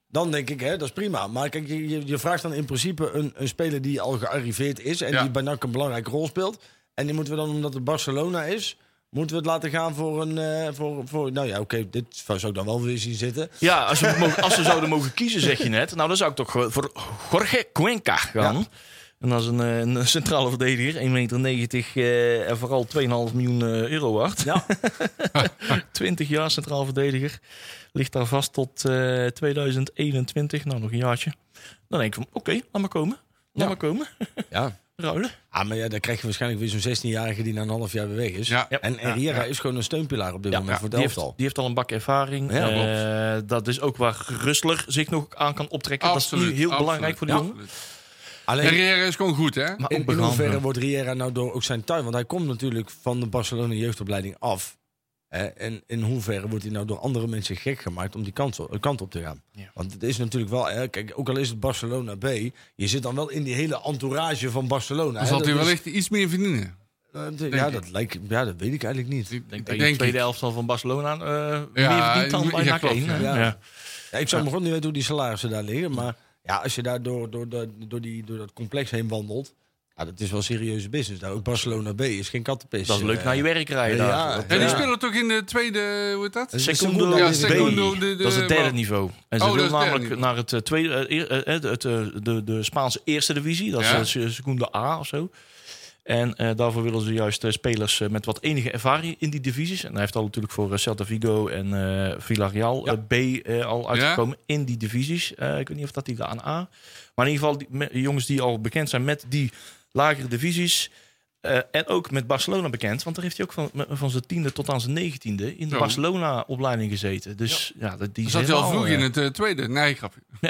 Speaker 4: dan denk ik, hè, dat is prima. Maar kijk, je, je- je vraagt dan in principe een, een speler die al gearriveerd is en
Speaker 5: Ja.
Speaker 4: die bij NAC een belangrijke rol speelt. En die moeten we dan, omdat het Barcelona is, moeten we het laten gaan voor een, eh, voor, voor, nou ja, oké, dit zou ik dan wel weer zien zitten.
Speaker 3: Ja, als we, mogen- als we zouden mogen kiezen, zeg je net. Nou, dan zou ik toch voor Jorge Cuenca gaan. En dat is een, eh, een centrale verdediger, 1,90 meter eh, en vooral 2,5 miljoen euro waard.
Speaker 4: Ja. (laughs)
Speaker 3: 20 jaar centraal verdediger. Ligt daar vast tot eh, 2021. Nou, nog een jaartje. Dan denk ik van, oké, laat maar komen. Laat
Speaker 4: Ja.
Speaker 3: maar komen.
Speaker 4: ja. (laughs)
Speaker 3: Ruilen.
Speaker 4: Ah, maar ja, dan krijg je waarschijnlijk weer zo'n 16-jarige die na een half jaar weer weg is.
Speaker 5: Ja.
Speaker 4: En Herrera is gewoon een steunpilaar op dit
Speaker 3: Ja,
Speaker 4: moment voor het
Speaker 3: die, heeft,
Speaker 4: elftal.
Speaker 3: die heeft al een bak ervaring.
Speaker 4: Ja,
Speaker 3: Eh, dat is ook waar Rustler zich nog aan kan optrekken. dat
Speaker 5: Absoluut,
Speaker 3: is nu heel
Speaker 5: absoluut,
Speaker 3: belangrijk voor die jongen.
Speaker 5: absoluut.
Speaker 4: Alleen,
Speaker 5: Herrera is gewoon goed, hè?
Speaker 3: Maar
Speaker 4: in, in hoeverre wordt Riera nou door ook zijn tuin? Want hij komt natuurlijk van de Barcelona jeugdopleiding af. Hè? En in hoeverre wordt hij nou door andere mensen gek gemaakt om die kant op, kant op te gaan?
Speaker 3: Ja.
Speaker 4: Want het is natuurlijk wel, hè, kijk, ook al is het Barcelona B, je zit dan wel in die hele entourage van Barcelona.
Speaker 5: Dan zal hij
Speaker 4: is-
Speaker 5: wellicht iets meer verdienen.
Speaker 4: eh, ja,
Speaker 5: ik.
Speaker 4: dat lijkt, ja, dat weet ik eigenlijk niet.
Speaker 3: Ik denk dat je de tweede elftal van Barcelona eh
Speaker 5: Ja,
Speaker 3: meer verdient dan
Speaker 5: ja,
Speaker 3: bij NAC
Speaker 5: klopt,
Speaker 3: 1. hè?
Speaker 4: ja.
Speaker 3: Ja.
Speaker 4: Ja, ik zou me gewoon niet weten hoe die salarissen daar liggen. Maar ja, als je daar door, door, door, door, die, door dat complex heen wandelt. Ja, dat is wel serieuze business. Nou, ook Barcelona B is geen kattenpis.
Speaker 3: Dat is leuk
Speaker 4: Eh,
Speaker 3: naar je werk rijden.
Speaker 4: ja,
Speaker 3: daar.
Speaker 5: En die
Speaker 3: eh,
Speaker 5: spelen toch in de tweede, hoe heet dat?
Speaker 4: de
Speaker 3: Secondo,
Speaker 5: Ja,
Speaker 3: B.
Speaker 5: De- de-
Speaker 3: dat is het derde
Speaker 5: maar-
Speaker 3: niveau. En ze
Speaker 5: Oh,
Speaker 3: willen
Speaker 5: derde
Speaker 3: namelijk
Speaker 5: niveau.
Speaker 3: naar het eh, tweede, eh, eh, eh, het, de, de Spaanse eerste divisie. Dat
Speaker 5: Ja.
Speaker 3: is uh, Segunda A of zo. En eh, daarvoor willen ze juist eh, spelers met wat enige ervaring in die divisies. En hij heeft al natuurlijk voor Celta Vigo en eh Villarreal
Speaker 4: Ja.
Speaker 3: B eh, al uitgekomen in die divisies. Eh, ik weet niet of dat die aan A. Maar in ieder geval die, me- jongens die al bekend zijn met die lagere divisies. Eh, en ook met Barcelona bekend. Want daar heeft hij ook van, van zijn tiende tot aan zijn negentiende in de
Speaker 5: Zo.
Speaker 3: Barcelona-opleiding gezeten. Dus ja, dat die
Speaker 5: zat hij al vroeg in
Speaker 3: eh,
Speaker 5: het eh, tweede. Nee, grapje. (laughs)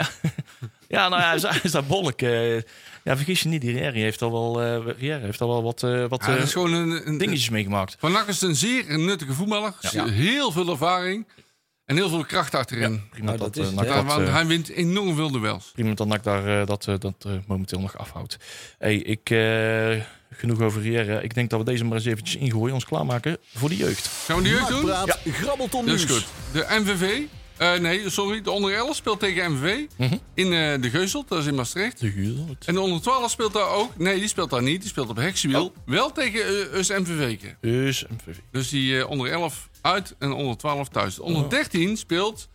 Speaker 3: ja, nou ja, hij is, hij is daar bolk. ja, vergis je niet, die Rieri heeft al wel, Rieri heeft al wel wat, wat
Speaker 5: Ja, is gewoon een, een,
Speaker 3: dingetjes meegemaakt.
Speaker 5: Van Nak is een zeer nuttige voetballer.
Speaker 4: Ja.
Speaker 5: Heel veel ervaring. En heel veel kracht achterin.
Speaker 3: Prima
Speaker 4: Nou,
Speaker 3: dat,
Speaker 4: dat is
Speaker 3: eh,
Speaker 4: hè.
Speaker 5: Ja,
Speaker 3: dat,
Speaker 5: want
Speaker 3: eh,
Speaker 5: hij wint enorm veel duels.
Speaker 3: prima dat NAC daar eh, dat, dat eh, momenteel nog afhoudt. Hey, ik, eh, genoeg over Rieri. Ik denk dat we deze maar eens eventjes ingooien. Ons klaarmaken voor de jeugd.
Speaker 5: Gaan we de jeugd doen?
Speaker 2: Nakpraat, grabbelton nieuws.
Speaker 5: goed. De MVV. eh, nee, sorry. De onder 11 speelt tegen MVV.
Speaker 3: Mhm.
Speaker 5: In eh, de Geuselt, dat is in Maastricht.
Speaker 3: De jeugd.
Speaker 5: En de onder 12 speelt daar ook. Nee, die speelt daar niet. Die speelt op Heksenwiel.
Speaker 3: Oh.
Speaker 5: Wel tegen uh, US MVV.
Speaker 3: Dus MVV.
Speaker 5: Dus die eh, onder 11 uit en onder 12 thuis. De onder 13 speelt.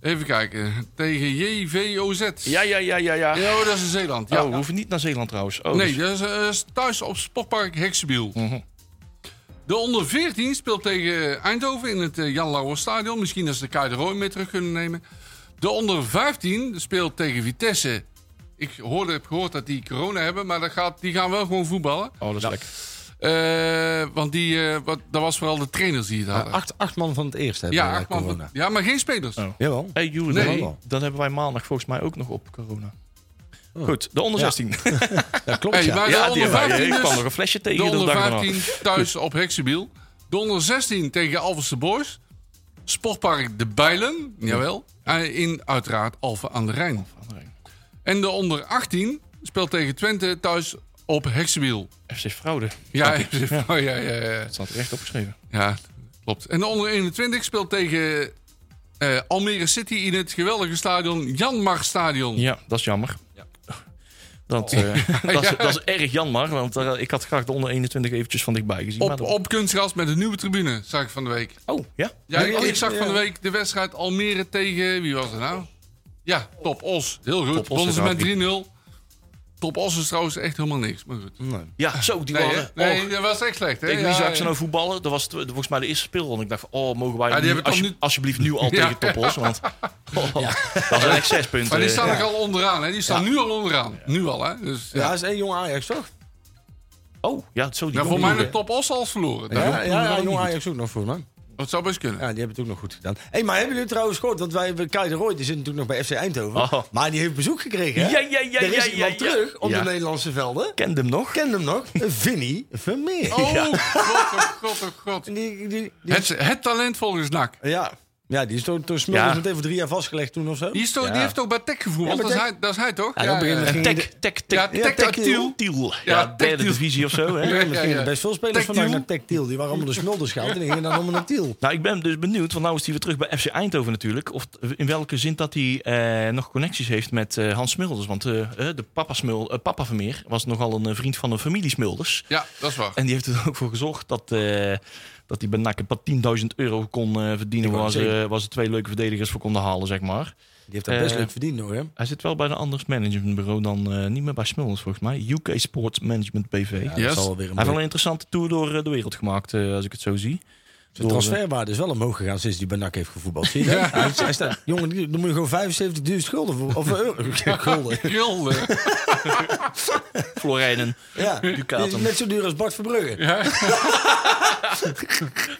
Speaker 5: Even kijken. Tegen JVOZ.
Speaker 3: Ja, ja, ja, ja, ja.
Speaker 5: Ja, oh, dat is in Zeeland. Ja.
Speaker 3: Oh, we hoeven niet naar Zeeland trouwens. Oh,
Speaker 5: nee,
Speaker 3: dus-
Speaker 5: dat is, eh, is thuis op Sportpark Heksenbiel.
Speaker 3: Mhm.
Speaker 5: De onder 14 speelt tegen Eindhoven in het eh, Jan Lauwer Stadion. Misschien dat ze de Kai de Rooi mee terug kunnen nemen. De onder 15 speelt tegen Vitesse. Ik hoorde, heb gehoord dat die corona hebben, maar dat gaat, die gaan wel gewoon voetballen.
Speaker 3: Oh, dat is lekker.
Speaker 5: Eh, want die, eh, wat, dat was vooral de trainers die het hadden.
Speaker 4: Acht, acht man van het eerste hebben
Speaker 5: ja,
Speaker 4: eh,
Speaker 5: acht man.
Speaker 4: corona.
Speaker 5: Ja, maar geen spelers.
Speaker 3: Oh.
Speaker 4: Jawel.
Speaker 3: Hey, Joeri,
Speaker 5: Nee.
Speaker 3: dan hebben wij maandag volgens mij ook nog op corona.
Speaker 4: Oh.
Speaker 3: Goed, de onder
Speaker 4: Ja.
Speaker 3: 16.
Speaker 4: Dat (laughs) klopt,
Speaker 5: Hey,
Speaker 4: ja.
Speaker 5: maar de
Speaker 3: Ja, die
Speaker 5: onder
Speaker 3: hebben wij.
Speaker 5: 15
Speaker 3: Ik kwam
Speaker 5: dus.
Speaker 3: nog een flesje tegen de
Speaker 5: onder
Speaker 3: dag erna.
Speaker 5: 15 thuis op Heksenbiel. De onder 16 tegen Alverse Boys. Sportpark De Bijlen, jawel. En in uiteraard Alphen aan de Rijn. En de onder 18 speelt tegen Twente thuis op Heksenbiel.
Speaker 3: FC Fraude.
Speaker 5: Ja,
Speaker 3: Snap ik.
Speaker 5: ja, ja, ja, ja.
Speaker 3: Dat staat er echt opgeschreven.
Speaker 5: Ja, klopt. En de onder 21 speelt tegen eh, Almere City in het geweldige stadion Janmar Stadion.
Speaker 3: Ja, dat is jammer. Dat, eh, (laughs) dat, is, dat is erg jammer, want eh, ik had graag de onder 21 eventjes van dichtbij gezien. maar
Speaker 5: Op,
Speaker 3: dat-
Speaker 5: op kunstgras met een nieuwe tribune, zag ik van de week.
Speaker 3: Oh, ja?
Speaker 5: Ja, ik,
Speaker 4: Ja,
Speaker 5: ik zag
Speaker 4: ja.
Speaker 5: van de week de wedstrijd Almere tegen... Wie was het nou? Ja, Top Os. Heel goed. Wonnen ze met
Speaker 3: hard.
Speaker 5: 3-0. Top Os is trouwens echt helemaal niks. Maar goed.
Speaker 4: Nee.
Speaker 3: Ja, zo, die
Speaker 5: Nee,
Speaker 3: waren...
Speaker 5: nee
Speaker 3: oh,
Speaker 5: dat was echt slecht. Hè?
Speaker 3: tegen
Speaker 5: Ja,
Speaker 3: wie zag ik
Speaker 5: ja.
Speaker 3: ze nou voetballen? Dat was het- volgens mij de eerste speel. En ik dacht van, oh, mogen wij
Speaker 5: Ja,
Speaker 3: nu, alsje-
Speaker 5: nu-
Speaker 3: alsjeblieft nu al (laughs)
Speaker 5: Ja.
Speaker 3: tegen Topos? Want (laughs) oh, dat zijn echt zes punten.
Speaker 5: Maar die staan nog al onderaan. Hè? Die staan nu al onderaan. Nu al, hè? Dus,
Speaker 4: Ja,
Speaker 5: ja.
Speaker 4: dat is één jong Ajax, toch?
Speaker 3: Oh, ja, zo die
Speaker 5: Ja, voor mij de Top Os al verloren.
Speaker 4: Ja, ja, ja, jong Ajax ook nog voor, man.
Speaker 5: Dat zou best kunnen.
Speaker 4: Ja, die hebben het ook nog goed gedaan. hey, maar hebben jullie trouwens gehoord? Want wij hebben Kai de Roy, die zit natuurlijk nog bij FC Eindhoven.
Speaker 3: Oh.
Speaker 4: Maar die heeft bezoek gekregen, hè?
Speaker 3: Ja, ja, ja,
Speaker 4: Er is
Speaker 3: ja,
Speaker 4: iemand
Speaker 3: ja,
Speaker 4: terug op de Nederlandse velden.
Speaker 3: Kende hem nog?
Speaker 4: Ken hem nog? (laughs) Vinnie Vermeer.
Speaker 5: Oh, god, oh, god, oh, god. (laughs)
Speaker 4: Die, die-
Speaker 5: Het, het talent volgens NAC.
Speaker 4: ja. Ja, die is door, door Smulders
Speaker 3: Ja.
Speaker 4: meteen voor drie jaar vastgelegd toen of zo.
Speaker 5: Die, is toch,
Speaker 3: Ja.
Speaker 5: die heeft toch bij Tech?
Speaker 4: Ja, bij
Speaker 5: dat, is
Speaker 4: Tech.
Speaker 5: hij, dat is hij toch?
Speaker 4: Ja.
Speaker 5: Ja,
Speaker 4: Ja,
Speaker 5: Tech
Speaker 4: Tech
Speaker 5: uit
Speaker 4: Tiel.
Speaker 5: Tiel. Ja,
Speaker 3: Ja, derde
Speaker 5: Tactiel.
Speaker 3: divisie of zo, hè?
Speaker 4: Ja,
Speaker 5: Ja,
Speaker 4: misschien
Speaker 5: ja, ja.
Speaker 4: best veel spelers vandaag naar Tech Tiel. Die waren allemaal de Smulders gehaald en die gingen dan allemaal naar Tiel.
Speaker 3: Nou, ik ben dus benieuwd, want nou is hij weer terug bij FC Eindhoven natuurlijk. Of in welke zin dat hij eh, nog connecties heeft met eh, Hans Smulders. Want eh, de papa, Smul, papa Vermeer was nogal een vriend van een familie Smulders.
Speaker 5: Ja, dat is waar.
Speaker 3: En die heeft er ook voor gezorgd dat, eh, Dat hij bij NAC een paar 10.000 euro kon eh, verdienen... Waar ze, waar ze twee leuke verdedigers voor konden halen, zeg maar.
Speaker 4: Die heeft dat best
Speaker 3: Eh,
Speaker 4: leuk verdiend hoor. Hè?
Speaker 3: Hij zit wel bij een anders managementbureau dan... eh, niet meer bij Smulders, volgens mij. UK Sports Management BV.
Speaker 4: Ja,
Speaker 3: Hij
Speaker 4: dat
Speaker 5: Yes.
Speaker 4: zal wel weer een
Speaker 3: heeft wel een interessante tour door de wereld gemaakt, eh, als ik het zo zie.
Speaker 4: De
Speaker 3: Door,
Speaker 4: transferwaarde is wel omhoog gegaan sinds hij bij NAC heeft gevoetbald. Zie je dat? Hij, hij staat, jongen, die- dan moet je gewoon 75.000 gulden voor. Of euro. (laughs) gulden.
Speaker 5: Gulden. (laughs)
Speaker 3: Florijnen.
Speaker 4: Ja,
Speaker 3: Ducaten.
Speaker 4: die is net zo duur als Bart Verbrugge.
Speaker 5: Ja. (laughs)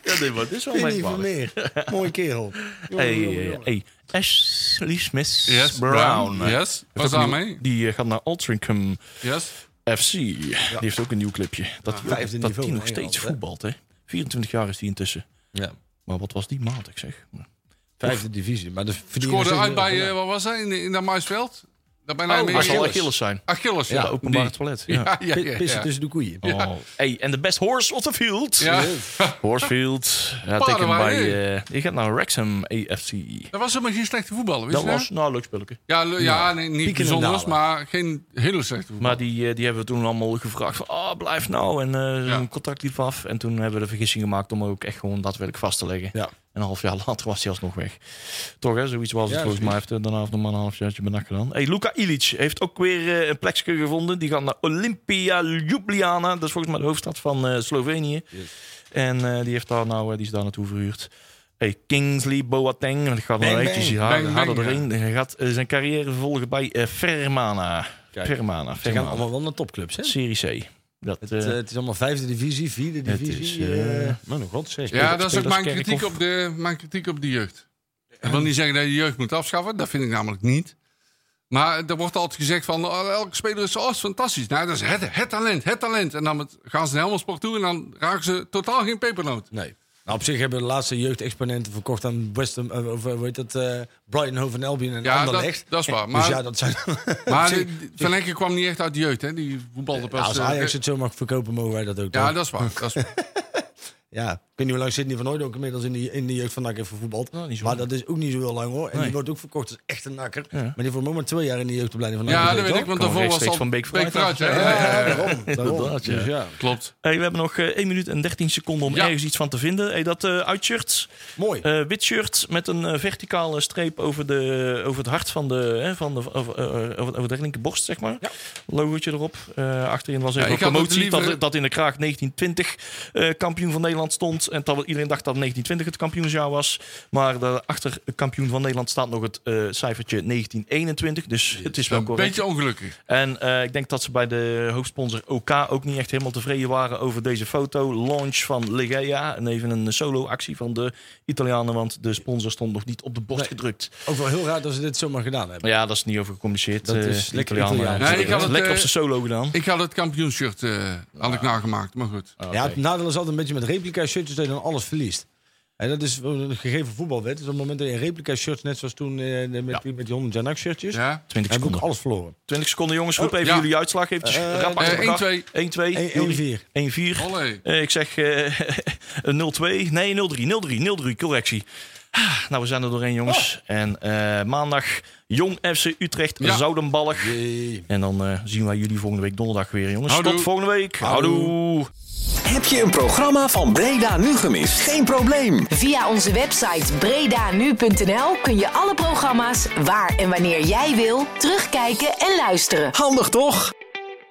Speaker 3: Ja, nee, maar dit is wel merkwaardig.
Speaker 4: meer. Mooie kerel. Jongen,
Speaker 3: Hey,
Speaker 4: jongen,
Speaker 3: hey,
Speaker 4: jongen.
Speaker 3: hey, Ashley Smith
Speaker 5: Yes,
Speaker 3: Brown.
Speaker 5: Brown. Yes. Was?
Speaker 3: Die eh, gaat naar Altrincham
Speaker 5: Yes.
Speaker 3: FC. Die heeft ook een nieuw clubje. Dat,
Speaker 4: Ah,
Speaker 3: dat
Speaker 4: niveau
Speaker 3: die nog steeds voetbalt. Hè? 24 jaar is die intussen.
Speaker 4: Ja.
Speaker 3: Maar wat was die matig zeg.
Speaker 4: Vijfde divisie. Maar de
Speaker 5: Scoorde uit bij, eh, wat was hij, in, in dat Maisveld? Daar bijna
Speaker 3: Oh, dat zal
Speaker 4: Achilles.
Speaker 3: Achilles zijn.
Speaker 5: Achilles, ja.
Speaker 3: Ja, openbaar
Speaker 5: Die.
Speaker 3: toilet.
Speaker 5: Ja,
Speaker 3: Ja.
Speaker 5: ja,
Speaker 4: Pi-
Speaker 5: ja.
Speaker 4: Pissen
Speaker 5: ja.
Speaker 4: tussen de koeien.
Speaker 3: Oh. Hey, en de best horse of the field.
Speaker 5: Ja. (laughs)
Speaker 3: Horsefield. Ja,
Speaker 5: waren
Speaker 3: bij... eh die gaat naar Wrexham AFC.
Speaker 5: Dat was helemaal geen slechte voetballer, wist
Speaker 3: Dat
Speaker 5: je
Speaker 3: was, nou, leuk spelletje.
Speaker 5: Ja, le- ja nee, niet
Speaker 4: pieken en
Speaker 5: bijzonders, maar geen hele slechte voetballer.
Speaker 3: Maar die, eh, die hebben we toen allemaal gevraagd van, ah, blijf nou. En eh
Speaker 5: Ja.
Speaker 3: zijn contract liep af. En toen hebben we de vergissing gemaakt om ook echt gewoon daadwerkelijk vast te leggen.
Speaker 4: Ja.
Speaker 3: En een half jaar (laughs) later was hij alsnog weg. Toch hè, zoiets was het volgens mij. Heeft er daarna nog maar een half jaartje benak gedaan. Hey, Luka Ilic heeft ook weer eh, een plekje gevonden. Die gaat naar Olympia Ljubljana. Dat is volgens mij de hoofdstad van eh, Slovenië. En eh, die, heeft daar nou, eh, die is daar naartoe verhuurd. Hey, Kingsley Boateng. Dat gaat nog
Speaker 4: bang.
Speaker 3: eventjes harder, erin. Hij gaat eh, zijn carrière vervolgen bij eh, Fermana.
Speaker 4: Kijk.
Speaker 3: Fermana.
Speaker 4: Ze gaan
Speaker 3: Fermana.
Speaker 4: allemaal wel naar topclubs, hè?
Speaker 3: Serie C. Dat,
Speaker 4: Het,
Speaker 3: eh,
Speaker 4: eh, het is allemaal vijfde divisie, vierde
Speaker 3: Het
Speaker 4: divisie.
Speaker 3: is, eh,
Speaker 4: maar nog
Speaker 5: ja, dat is ook mijn kritiek, op de, mijn kritiek op de jeugd. Ik wil niet zeggen dat je jeugd moet afschaffen. Dat vind ik namelijk niet. Maar er wordt altijd gezegd van oh, elke speler is, oh, is fantastisch. Nou, dat is het, het talent, het talent. En dan met- gaan ze naar Helmond Sport toe en dan raken ze totaal geen pepernoot.
Speaker 4: Nee. Nou, op zich hebben de laatste jeugdexponenten verkocht aan West Ham, eh, of eh, hoe heet dat, eh Brighton, Hove en Albion en
Speaker 5: Ja, dat,
Speaker 4: Anderlecht.
Speaker 5: dat is waar.
Speaker 4: Dus
Speaker 5: Maar,
Speaker 4: ja, dat zijn... (laughs)
Speaker 5: maar
Speaker 4: zich-
Speaker 5: Van Enke kwam niet echt uit de jeugd, hè? Die voetbalde pas...
Speaker 4: Ja, als Ajax het zo mag verkopen, mogen wij dat ook.
Speaker 5: ja,
Speaker 4: toch?
Speaker 5: dat is waar. Dat is waar. (laughs)
Speaker 4: Ja, weet niet hoe lang Sidney van Hooyd ook inmiddels in de, in de jeugd van NAC heeft.
Speaker 3: Nou, zo
Speaker 4: maar dat is ook niet zo heel lang hoor. En
Speaker 3: Nee.
Speaker 4: die wordt ook verkocht als echt een nakker.
Speaker 3: Ja.
Speaker 4: Maar die heeft voor moment twee jaar in de jeugdopleiding van NAC
Speaker 5: Ja, dat weet ik, want daarvoor was al
Speaker 3: van Beek vooruit?
Speaker 4: Ja,
Speaker 5: Ja,
Speaker 4: daarom. (laughs) Dus ja,
Speaker 5: Klopt.
Speaker 3: Hey, we hebben nog eh 1 minuut en 13 seconden om
Speaker 5: Ja.
Speaker 3: ergens iets van te vinden. Hey, dat eh uitshirt,
Speaker 4: mooi.
Speaker 3: eh, wit shirt met een eh, verticale streep over, de, over het hart van de, hè, van de over, eh, over, de linkerborst, zeg maar.
Speaker 4: Ja.
Speaker 3: Logootje erop. Eh, achterin was even
Speaker 5: Ja,
Speaker 3: een promotie
Speaker 5: liever-
Speaker 3: dat, dat in de kraag 1920 eh, kampioen van Nederland stond. En dat iedereen dacht dat 1920 het kampioensjaar was. Maar de achter kampioen van Nederland staat nog het eh, cijfertje 1921. Dus het is wel
Speaker 5: Een
Speaker 3: correct.
Speaker 5: beetje ongelukkig.
Speaker 3: En eh, ik denk dat ze bij de hoofdsponsor OK ook niet echt helemaal tevreden waren over deze foto. Launch van Legea. En even een solo-actie van de Italianen, want de sponsor stond nog niet op de borst
Speaker 4: Nee.
Speaker 3: gedrukt.
Speaker 4: Ook wel heel raar dat ze dit zomaar gedaan hebben.
Speaker 3: Ja, dat is niet over gecommuniceerd.
Speaker 4: Dat
Speaker 3: Eh,
Speaker 4: is lekker
Speaker 3: Italianen
Speaker 5: Nee, ik had het,
Speaker 3: lekker op zijn solo gedaan.
Speaker 5: Ik had het kampioenshirt eh had ik nagemaakt, maar goed.
Speaker 4: Ja, het nadeel is altijd een beetje met replica shirtjes dat je dan alles verliest. En dat is een gegeven voetbalwet. Dus op het moment dat je een replica shirts, net zoals toen eh, met,
Speaker 3: Ja.
Speaker 4: die, met die 100 Janak shirtjes,
Speaker 5: Ja?
Speaker 3: 20
Speaker 4: heb ik alles verloren.
Speaker 3: 20 seconden, jongens. Roep
Speaker 4: Oh,
Speaker 3: even
Speaker 5: ja.
Speaker 3: jullie uitslag. Eventjes
Speaker 4: Eh,
Speaker 3: rap achter
Speaker 5: eh,
Speaker 3: elkaar.
Speaker 5: 1-2.
Speaker 3: 1-2.
Speaker 4: 1-4.
Speaker 3: 1-4.
Speaker 5: Olé.
Speaker 3: Eh, ik zeg eh (laughs) 0-2. Nee, 0-3. 0-3. 0-3. Correctie. Ah, Nou, we zijn er doorheen, jongens. En eh, maandag Jong FC Utrecht,
Speaker 5: Ja.
Speaker 3: Zoudenballig.
Speaker 4: Jee.
Speaker 3: En dan eh, zien wij jullie volgende week donderdag weer, jongens.
Speaker 5: Houdoe.
Speaker 3: Tot volgende week.
Speaker 4: Houdoe.
Speaker 3: Houdoe.
Speaker 6: Heb je een programma van Breda nu gemist? Geen probleem.
Speaker 7: Via onze website bredanu.nl kun je alle programma's waar en wanneer jij wil terugkijken en luisteren.
Speaker 6: Handig toch?